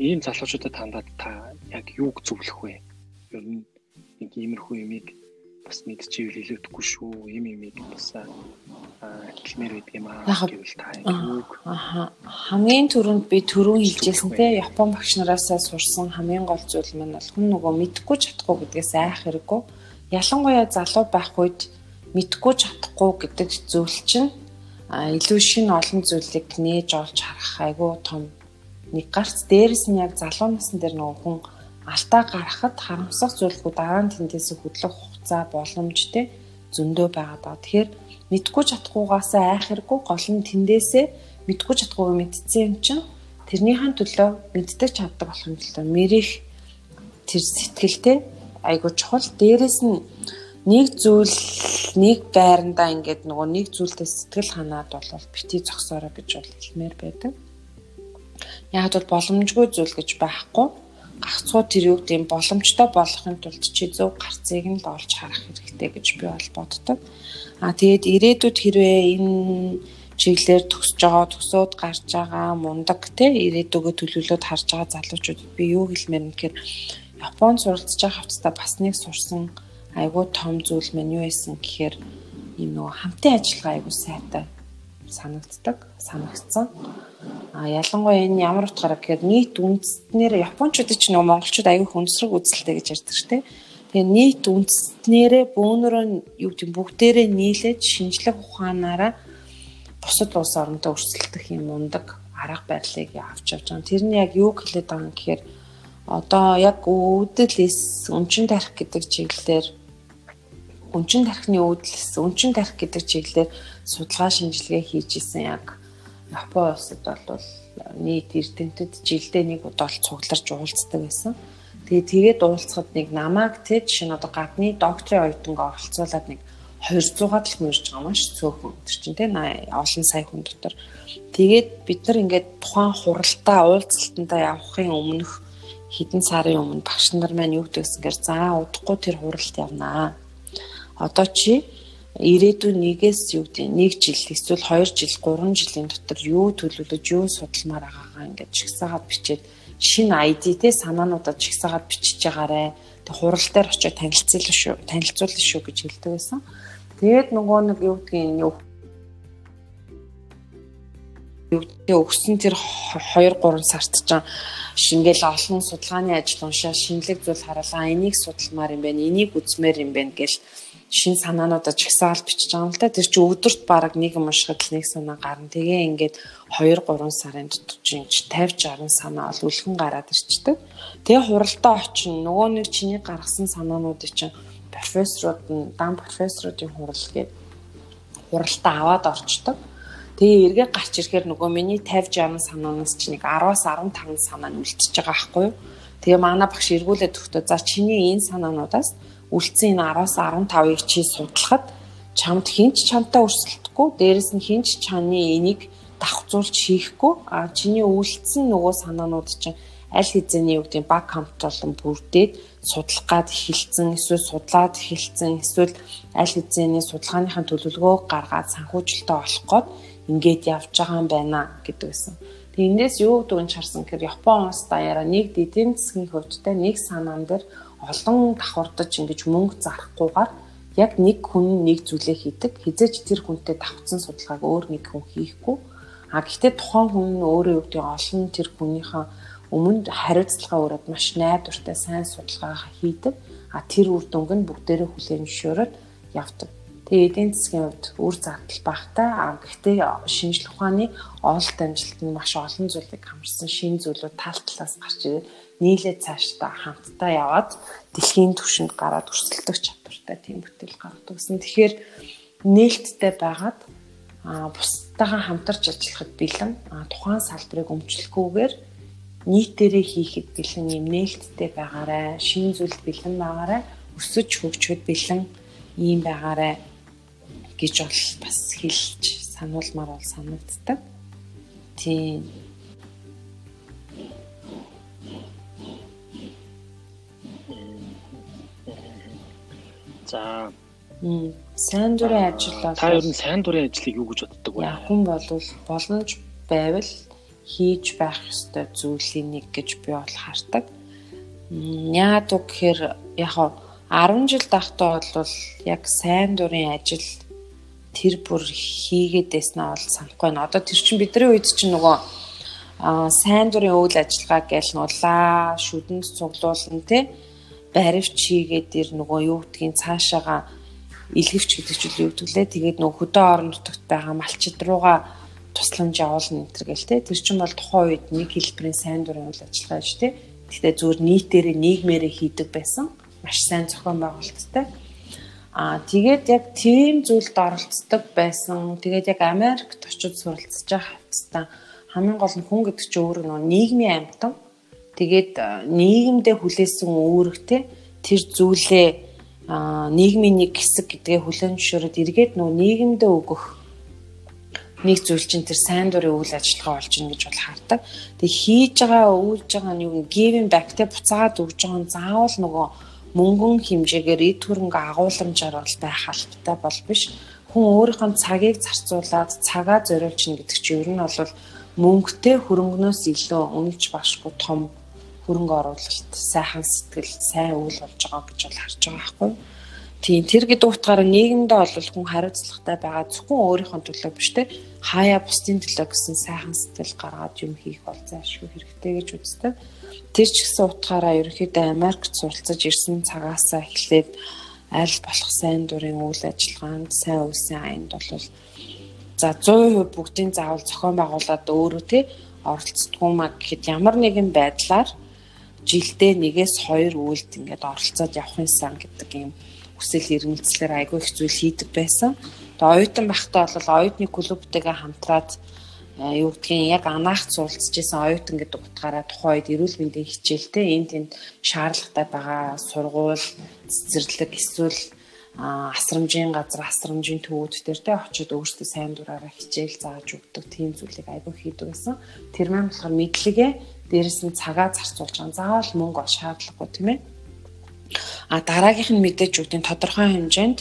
ийм залуучуудад хандаад та яг юуг зөвлөх вэ? Ер нь нэг иймэрхүү юмыг бас мэдчихвэл илүүдэхгүй шүү. Ийм юмыг бас хэлмээр байдаг юм аа гэвэл та юуг хамгийн түрүүнд би түрүүн хэлжсэн те Япон багш нараасаа сурсан хамгийн гол зүйл маань бол хүн нөгөө мэдхгүй чадахгүй гэдгээс айх хэрэггүй. Ялангуяа залуу байх үед мэдхгүй чадахгүй гэдэг зүйл чинь илүү шин олон зүйлийг нээж олж харах айгүй том нэг гарц дээрэс нь яг залуу насн дээр нөгөө хүн алтаа гаргахад харамсах зүйлгүй дараа нь тэндээс хөдлөх хугацаа боломж те зөндөө байгаа даа. Тэгэхээр мэдгүй чадахгүйгаас айх хэрэггүй гол нь тэндээсээ мэдгүй чадахгүйг мэдсэн юм чинь тэрнийхэн төлөө мэддэг чаддаг болох юм л та мэрих тэр сэтгэлтэй айгуу чухал дээрэс нь нэг зүйл нэг байрандаа ингээд нөгөө нэг зүйлдээ сэтгэл ханаад болвол бити зогсоорой гэж бол хэлмээр байдаг. Яг бол боломжгүй зүйл гэж байхгүй. Гагцхуу тэр юу гэдэм боломжтой болохын тулд чи зөв гарцыг нь л олж харах хэрэгтэй гэж би бол боддог. Аа тэгээд ирээдүйд хэрвээ энэ чиглэлээр төгсөж байгаа, төсөөд гарч байгаа мундаг те ирээдүгөө төлөвлөд харж байгаа залуучуудад би юу хэлмээр юм гэхээр Японд суралцж байгаа хавцтай бас нэг сурсан айгүй том зүйл мань юу байсан гэхээр ийм нөгөө хамтын ажиллагаа айгүй сайтай санагддаг, санагдсан. А ялангуяа энэ ямар утгаараа гэхээр нийт үндэстнээр японочдод ч нөгөө монголчууд айгүй хүнсрэг үзэлтэй гэж ярьдаг шүү дээ. Тэгээ нийт үндэстнэрээ бөөнөрөө юу гэдэг бүгдээрээ нийлээд шинжлэх ухаанаараа бусад улс оронтой өрсөлдөх юм мундаг арга барилыг авч явж байгаа. Тэр нь яг юу хэлээд байгаа юм гэхээр одоо яг өвдөлс өнчин тарих гэдэг чиглэлээр өнчин тархины өвдлөс өнчин тарих гэдэг чиглэлээр судалгаа шинжилгээ хийж исэн яг Япон улсад бол нийт эрдэмтэд жилдээ нэг удаа л цугларч уулздаг байсан. Тэгээ тэгээд уулзахад нэг намайг те жишээ нь одоо гадны докторийн оюутангаа оролцуулаад нэг 200-аад л мөрж байгаа маш цөөхөн тэр чинь те олон сая хүн дотор. Тэгээд бид нар ингээд тухайн хуралдаа уулзалтандаа явахын өмнөх хэдэн сарын өмнө багш нар маань юу гэдэгсэнгээр за удахгүй тэр хуралд явнаа одоо чи ирээдүйн нэгээс юу гэдэг нэг жил эсвэл 2 жил 3 жилийн дотор юу төлөвлөж юу судалмаар байгаагаа ингээд чигсаагаад бичээд шинэ ID те санаануудад чигсаагаад бичиж байгаарэ. Тэг хурал дээр очиод танилцуулна шүү. Танилцуулна шүү гэж хэлдэг байсан. Тэгээд нөгөө нэг юу гэдгийг юу юу өгсөн тэр 2 3 сард ч шингээл олон судалгааны ажил уншаа шинэлэг зүйл харуулаа энийг судалмаар юм байна энийг үзмээр юм байна гэл шин санаануудаа чагсаал бичиж байгаа юм л да. Тэр чинь өдөрт бараг нэг юм уншихад л нэг санаа гарна. Тэгээ ингээд 2 3 сарын дотор чинь 50 60 санаа ол үлхэн гараад ирчдэг. Тэгээ хуралдаа очин нөгөө нэг чиний гаргасан санаануудыг чинь профессорууд нь дан профессоруудын хурал гээд хуралдаа аваад орчдөг. Тэгээ эргээ гарч ирэхээр нөгөө миний 50 60 санаанаас чинь нэг 10-аас 15 санаа нь үлдчихэж байгаа байхгүй юу? Тэгээ манай багш эргүүлээд өгтөө за чиний энэ санаануудаас үлдсэн энэ 10-аас 15-ыг чи судлахад чамд хинч чамтай өрсөлдөхгүй дээрэс нь хинч чаны энийг давхцуулж хийхгүй а чиний үлдсэн нөгөө санаанууд чинь аль хэзээний юу гэдэг баг хамтлан бүрдээд судлах гад эхэлсэн эсвэл судлаад эхэлсэн эсвэл аль хэзээний судалгааныхаа төлөвлөгөөг гаргаад санхүүжилттэй болох гээд ингээд явж байгаа юм байна гэдэг байсан. Тэгээ эндээс юу нь харсан гэхээр Япон улс даяараа нэг эдийн засгийн хөвдтэй нэг санаан дээр олон давхардаж ингэж мөнгө зарахгүйгээр яг нэг хүн нэг зүйлээ хийдэг. Хизээч тэр хүнтэй давцсан судалгааг өөр нэг хүн хийхгүй. А гэхдээ тухайн хүн нь өөрөө гэдэг олон тэр хүнийхээ өмнө хариуцлага өрөөд маш найдвартай сайн судалгаа хийдэг. А тэр үр дүнг нь бүгдээрээ хүлээн зөвшөөрөд явдаг. Тэгээ эдийн засгийн хувьд үр зардал багтай. А гэхдээ шинжлэх ухааны ололт амжилт нь маш олон зүйлийг хамарсан шин зүйлүүд тал талаас гарч ирээд нийлээд цаашдаа хамтдаа яваад дэлхийн түвшинд гараад өрсөлдөх чадвартай тийм бүтээл гаргадаг гэсэн. Тэгэхээр нээлттэй байгаад а бусдаагаа хамтарч ажиллахад бэлэн а тухайн салбарыг өмчлөхгүйгээр нийтээрээ хийхэд бэлэн юм нээлттэй байгаарай шинэ зүйлд бэлэн байгаарай өсөж хөгжөхөд бэлэн ийм байгаарай гэж бол бас хэлж сануулмаар бол санагддаг. Тийм За Сайн дурын ажил бол та ер нь сайн дурын ажлыг юу гэж боддог вэ? Хүн бол боломж байвал хийж байх ёстой зүйлийн нэг гэж би бол хардаг. Яагаад үг гэхээр яг 10 жил дахтаа бол яг сайн дурын ажил тэр бүр хийгээд байснаа бол санахгүй байна. Одоо тэр чинь бидний үед чинь нөгөө сайн дурын үйл ажиллагаа гээл нулаа шүдэнд цуглуулна те баривч хийгээд ир нөгөө юу гэдгийг цаашаага илгэвч гэдэг чинь юу гэдгэлээ тэгээд нөгөө хөдөө орон нутагт байгаа малчид руугаа тусламж явуулна энэ төр гээл те тэр чинь бол тухайн үед нэг хэлбэрийн сайн дурын үйл ажиллагаа шүү те гэхдээ зүгээр нийтээрээ нийгмээрээ хийдэг байсан маш сайн зохион байгуулалттай Аа тэгээд яг тийм зүйлд оролцдог байсан. Тэгээд яг Америкт очиж суралцж байгаа хавцтай хамгийн гол нь хүн гэдэг чинь өөрөө нөгөө нийгмийн амьтан. Тэгээд нийгэмдээ хүлээсэн үүрэгтэй тэр зүйлээ нийгмийн нэг хэсэг гэдгээ хүлээн зөвшөөрөд эргээд нөгөө нийгэмдээ өгөх нэг зүйл чинь тэр сайн дурын үйл ажиллагаа болж ийн гэж бол хардаг. Тэг хийж байгаа үйлж байгаа нь юу giving back те буцаагаад өгж байгаа нь заавал нөгөө мөнгөн хэмжээгээр эд хөрөнгө агуулмжаар бол байх албатай бол биш. Хүн өөрийнхөө цагийг зарцуулаад цагаа зориулж ин гэдэг чинь ер нь бол мөнгөтэй хөрөнгнөөс илүү үнэлж башгүй том хөрөнгө оруулалт, сайхан сэтгэл, сайн үйл болж байгаа гэж бол харж байгаа байхгүй. Тийм тэр гэдэг утгаараа нийгэмдээ бол хүн хариуцлагатай байгаа зөвхөн өөрийнхөө төлөө биш те хаяа бусдын төлөө гэсэн сайхан сэтгэл гаргаад юм хийх бол заашгүй хэрэгтэй гэж үздэг. Тэр ч гэсэн утгаараа ерөнхийдөө Америкт суралцаж ирсэн цагаасаа эхлээд аль болох сайн дурын үйл ажиллагаанд сайн үсэн аянд бол за 100% бүгдийн заавал зохион байгуулад өөрөө тий оролцдгүй маа гэхэд ямар нэгэн байдлаар жилдээ нэгээс хоёр үйлд ингээд оролцоод явах юмсан гэдэг юм хүсэл эрмэлзлэр айгүй их зүйл хийдэг байсан. Тэгээ оюутан байхдаа бол оюутны клубтэйгээ хамтраад юу гэдгийг яг анаах суралцж исэн оюутан гэдэг утгаараа тухайн үед эрүүл мэндийн хичээлтэй энэ тэнд шаардлагатай байгаа сургууль цэцэрлэг эсвэл асрамжийн газар асрамжийн төвүүд дээр те очиод өөрсдөө сайн дураараа хичээл зааж өгдөг тийм зүйлийг айгүй хийдэг гэсэн. Тэр маань болохоор мэдлэгээ дээрэс нь цагаа зарцуулж байгаа. Заавал мөнгө ол шаардлагагүй тийм ээ. А дараагийнх нь мэдээж үгдийн тодорхой хэмжээнд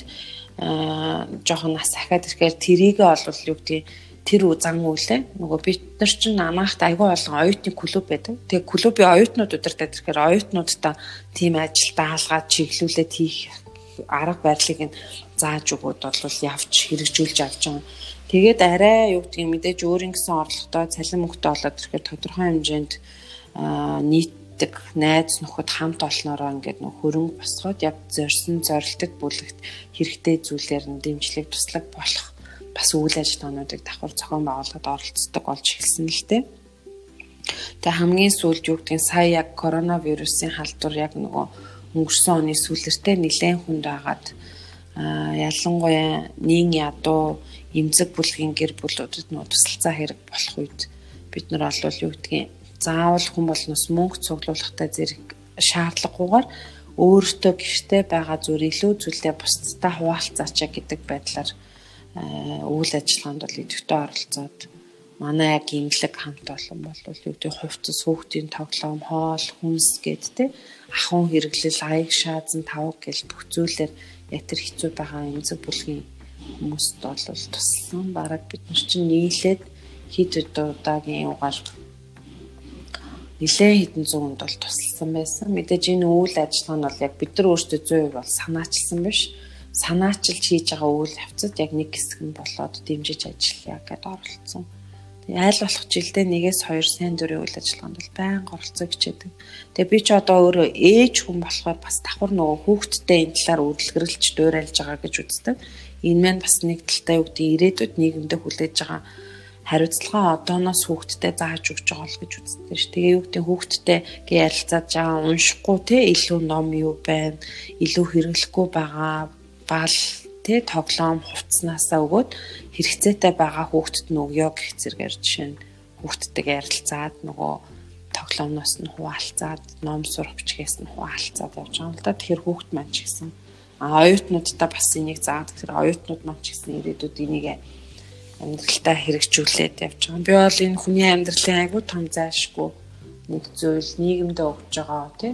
аа жоохон нас ахаад ирэхээр тэрийг олвол юу гэдгийг тэр зан үйлээ нөгөө бид нар чинь намаахт айгүй олон оюутны клуб байдаг. Тэгээ клубын оюутнууд удирдах тэгэхээр оюутнуудтай тийм ажил даалгаад чиглүүлээд хийх арга барилыг нь зааж өгөөд бол явж хэрэгжүүлж авч байгаа. Тэгээд арай юу гэдгийг мэдээж өөрийн гэсэн орлоготой цалин мөнгөтэй болоод ирэхээр тодорхой хэмжээнд нийтдэг найз нөхөд хамт олноороо ингээд нөх хөрөнгө босгоод яг зорьсон зорилтод бүлэгт хэрэгтэй зүйлээр нь дэмжлэг туслаг болох бас үйл ажиллагаануудыг давхар зохион байгуулахад оролцдог болж эхэлсэн л дээ. Тэгээ хамгийн сүүлд юу гэдгийг сая яг коронавирусын халдвар яг нөгөө өнгөрсөн оны сүүлэртээ нэлээд хүнд агаад ялангуяа нийн ядуу эмзэг бүлгийн гэр бүлүүдэд нөө тусалцаа хэрэг болох үед бид нар бол юу гэдгийг заавал хүн болноос мөнгө цуглуулахтай зэрэг шаардлагагүйгээр өөртөө гэртээ байгаа зүйл илүү зүйлээ бусдтай хуваалцаач гэдэг байдлаар Э, үйл ажиллагаанд бол идэвхтэй оролцоод манай яг имлэг хамт олон бол юу гэдэг хувцас хүүхдийн тоглоом хоол хүнс гэд тэ ахын хэрэглэл аяг шаазан тавг гэл бүх зүйлээр яг тэр хэцүү байгаа эмзэг бүлгийн хүмүүст бол туссан бараг бид нар чинь нийлээд хит удаагийн угаар нэлээд хэдэн зуунд бол тусалсан байсан. Мэдээж энэ үйл ажиллагаа нь бол яг бид нар өөрсдөө 100% бол санаачилсан биш санаачилж хийж байгаа үйл явцад яг нэг хэсэг нь болоод дэмжиж ажиллая гэдээ оролцсон. Тэгээ айл болох жилдээ нэгээс хоёр сайн дурын үйл ажиллагаанд бол байнга оролцоо хичээдэг. Тэгээ би ч одоо өөрөө ээж хүн болохоор бас давхар нөгөө хүүхдтэй энэ талаар үргэлжлүүлж дуурайлж байгаа гэж үздэг. Энэ маань бас нэг талтай юу гэдэг ирээдүйд нийгэмдээ хүлээж байгаа хариуцлага одооноос хүүхдтэй зааж өгч байгаа л гэж үздэг ш. Тэгээ юу гэдэг хүүхдтэй гээ ярилцаад жаа уншихгүй те илүү ном юу байна, илүү хэрэглэхгүй байгаа бал тэ тоглоом хувцснаасаа өгөөд хэрэгцээтэй байгаа хүүхдэд нь өгөө гэх зэрэгээр жишээ нь хүүхдтэйгээ ярилцаад нөгөө тоглоомноос нь хуваалцаад ном сурах бичгээс нь хуваалцаад явж байгаа юм л да. Тэгэхээр хүүхд маань ч гэсэн а оюутнуудтай бас энийг заадаг. Тэр оюутнууд маань ч гэсэн ирээдүйд энийг амьдралтаа хэрэгжүүлээд явж байгаа. Би бол энэ хүний амьдралын айгүй том зайлшгүй нэг зүйл нийгэмдээ өгж байгаа тий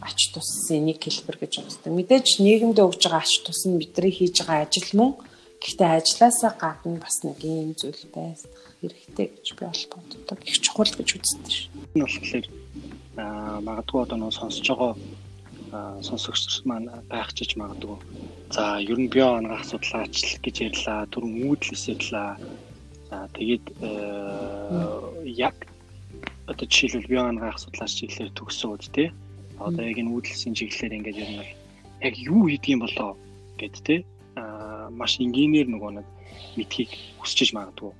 ач тусын нэг хэлбэр гэж үздэг. Мэдээж нийгэмд өгж байгаа ач тус нь бидний хийж байгаа ажил мөн гэхдээ ажлаасаа гадна бас нэг юм зүйл байх хэрэгтэй гэж би бол боддог. Их чухал гэж үздэг шээ. Энэ болохоор аа магадгүй одоо нөө сонсож байгаа сонсогч маань гайхчих магадгүй. За ер нь био онгох судлаач гэж ярьлаа, түрүүн үүдл эсэрлээ. За тэгээд яг одоо жишээлбэл био онгох судлаач чиглэлээр төгсөөд тий. Одоо яг энэ үүдэлсийн чиглэлээр ингээд ер нь яг юу хийдгийм болоо гэд тий. Аа маш энгийнээр нөгөө нэг мэдхийг хүсэж магадгүй.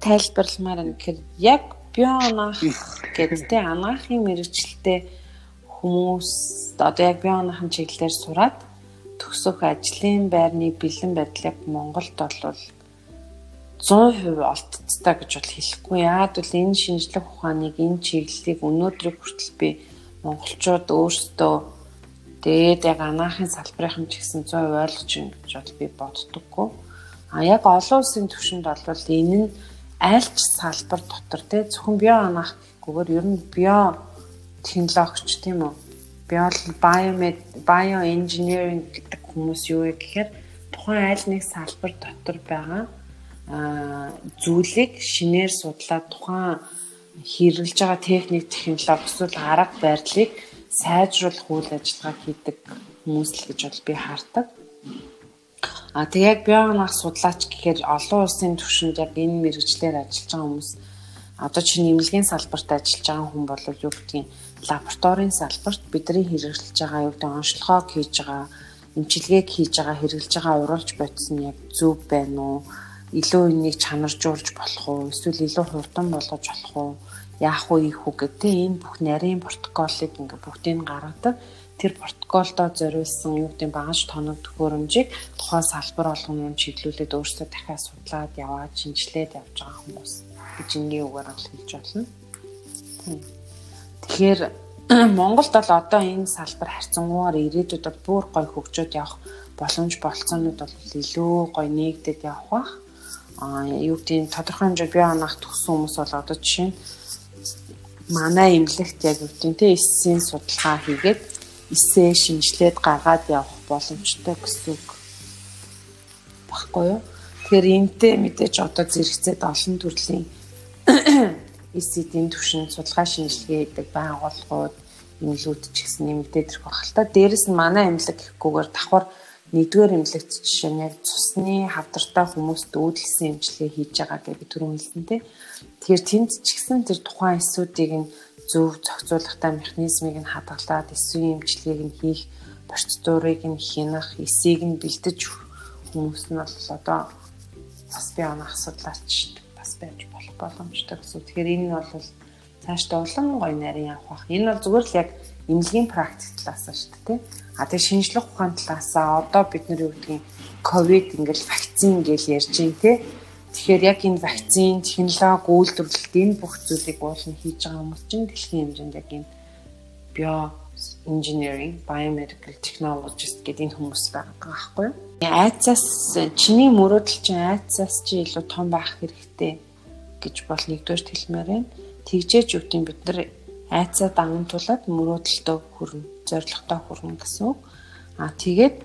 Тайлбарламаар юм гэхээр яг био онгох гэдэг тий анагаахын мэрэгчлэлтэй хүмүүс одоо яг бие оныхын чиглэлээр сураад төгсөх ажлын байрны бэлэн байдлыг Монголд бол 100% олдцтой гэж бол хэлэхгүй. Яагад бол энэ шинжлэх ухааныг энэ чиглэлийг өнөөдрийг хүртэл би монголчууд өөрсдөө тэгээд яг анаахын салбарын ч гэсэн 100% ойлгож байна гэж бол би боддоггүй. А яг олон улсын түвшинд бол энэ нь айлч салбар дотор те зөвхөн био анаах гэхгүйгээр ер нь био технологич тийм үү? Биол биомед bioengineering гэдэг хүмүүс юу вэ гэхээр тухайн айл нэг салбар дотор байгаа зүйлийг шинээр судлаад тухайн хэрэгжилж байгаа техник технологи эсвэл арга барилыг сайжруулах үйл ажиллагаа хийдэг хүмүүс л гэж бол би хардаг. А тэг яг биогоноос судлаач гэхээр олон улсын түвшинд яг энэ мэрэгчлэр ажиллаж байгаа хүмүүс одоо чи нэмлэгийн салбарт ажиллаж байгаа хүн бол юу гэдгийг лабораторийн салбарт бидний хэрэгжилж байгаа юу гэдэг онцлогоо хийж байгаа эмчилгээг хийж байгаа хэрэгжилж байгаа уруулж бодсон яг зөв байна уу? Илүү энийг чанаржуулж болох уу? Эсвэл илүү хурдан болгож болох уу? Яах вэ ийх үү гэдэг. Энэ бүх нарийн протоколыг ингээ бүгдийг гаргадаг тэр протоколдоо зориулсан юу гэдэг багаж тоног төхөөрөмжийг тухайн салбар болгоно чиглүүлээд өөрсдөө дахиад судлаад яваад шинжилээд явж байгаа хүмүүс гэж ингийн үгээр бол хэлж болно. Тэгэхээр Монголд бол одоо энэ салбар харьцангуйгаар ирээдүйд бол бүр гой хөгжөөд явах боломж болцоонууд бол илүү гой нэгдэд явах бах. Аа юу гэдэг тодорхой хэмжээ бие анаах төгсөн хүмүүс бол одоо жишээ нь манай эмнэлэгт яг гэдэг те эссийн судалгаа хийгээд эсээ шинжилээд гаргаад явах боломжтой гэсэн үг баггүй юу. Тэгэхээр энтэй мэдээж одоо зэрэгцээд олон төрлийн эсэдийн түвшинд судалгаа шинжилгээ хийдэг байгууллагууд эмнэлүүд ч гэсэн нэмэгдээд ирэх баг л та. Дээрэс нь манай эмнэлэг гэхгүйгээр давхар нэгдүгээр эмнэлэгт жишээ нь яг цусны хавдартай хүмүүст үүдэлсэн эмчилгээ хийж байгаа гэж би түрүүн хэлсэн тий. Тэгэхээр тэнд ч гэсэн тэр тухайн эсүүдийг нь зөв зохицуулахтай механизмыг нь хадгалаад эсвийн эмчилгээг нь хийх процедурыг нь хянах, эсийг нь бэлдэж хүмүүс нь бол одоо бас би анх асуудлаач бас байж боломжтой гэсэн. Тэгэхээр энэ нь бол цаашдаа улам гоё нарийн явах бах. Энэ бол зүгээр л яг эмнэлгийн практик талаас нь шүү дээ. А тэгээ шинжлэх ухаан талаасаа одоо бид нар юу гэдгийг ковид ингээл вакцин гэж ярьж байна те. Тэгэхээр яг энэ вакцин, технологи, үйлдвэрлэлт энэ бүх зүйлийг уулын хийж байгаа хүмүүс чинь дэлхийн хэмжээнд яг энэ био engineering, biomedical technologist гэдэг энэ хүмүүс байгаа байхгүй юу? Айцаас чиний мөрөөдөл чинь айцаас чи илүү том байх хэрэгтэй гэж бол нэгдүгээр хэлмээр байна тэгжээж үгтийн бид нар айцаа дагамтуулаад мөрөөдөлтөө хүрнэ, зорилготой хүрнэ гэсэн үг. Аа тэгээд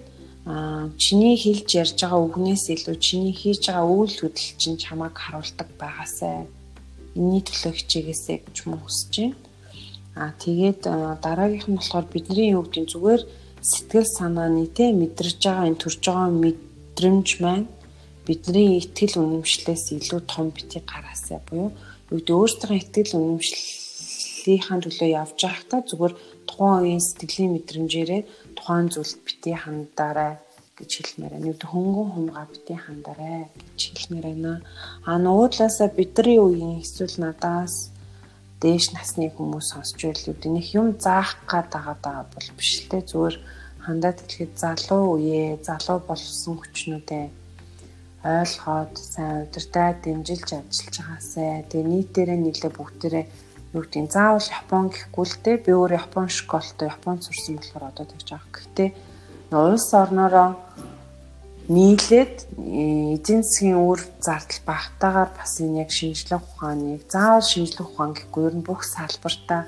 чиний хэлж ярьж байгаа үгнээс илүү чиний хийж байгаа үйл хөдлөл чинь чамайг харуулдаг байгаасай. Энийний төлөө хичээгээсэй гэж мөн хүсэж байна. Аа тэгээд дараагийнх нь болохоор бидний юу гэдэг зүгээр сэтгэл санааны те мэдрэж байгаа энэ төрж байгаа мэдрэмж маань бидний итгэл үнэмшлээс илүү том бити гараасай буюу үүд өөрсдөө ихтгэл үнэмшлийнхаа төлөө явж байхдаа зүгээр тухайн үеийн сэтгэлийн мэдрэмжээрээ тухайн зүйлд бити хандаарай гэж хэлмээр байна. Үүд хөнгөн хумгаа бити хандаарай гэж хэлмээр байна. А нөгөө талаасаа бидний үеийн эсвэл надаас дээш насны хүмүүс сонсч байл үүд нөх юм заах гад байгаа бол биш л те зүгээр хандаад хэлэхэд залуу үе залуу болсон хүчнүүдээ ойлгоод сайн удирдаа дэмжилж ажиллаж байгаасай. Тэгээ нийтээрээ нийлээ бүгдээрээ юу гэдэг заавал Япон гэхгүй л дээ. Би өөр Япон школтой Японд сурсан болохоор одоо тэгж байгаа. Гэхдээ улс орноороо нийлээд э, эзэн засгийн үр зардал багтаагаар бас энэ яг шинжлэх ухааныг заавал шинжлэх ухаан гэхгүй ер нь бүх салбартаа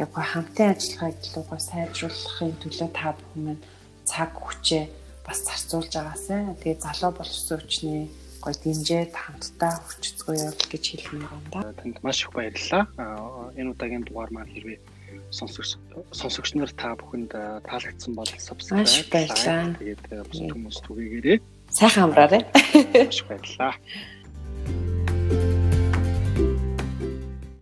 Гэхдээ хамтын ажиллагааг илүү гоо сайжруулахын төлөө та бүхэн маань цаг хүчээ бас зарцуулж байгаасай. Тэгээ залуу боловсон хүчний гоё дэмжээд хамтдаа хүчцгүй явуул гэж хэлмээр байна да. Танд маш их баярлалаа. Энэ удаагийн дугаар маань хэрвээ сонсогч сонсогч нар та бүхэнд таалагдсан бол subscribe баярлалаа. Тэгээд бус хүмүүс түгээгээрэй. Сайхан амраарай. Маш баярлалаа.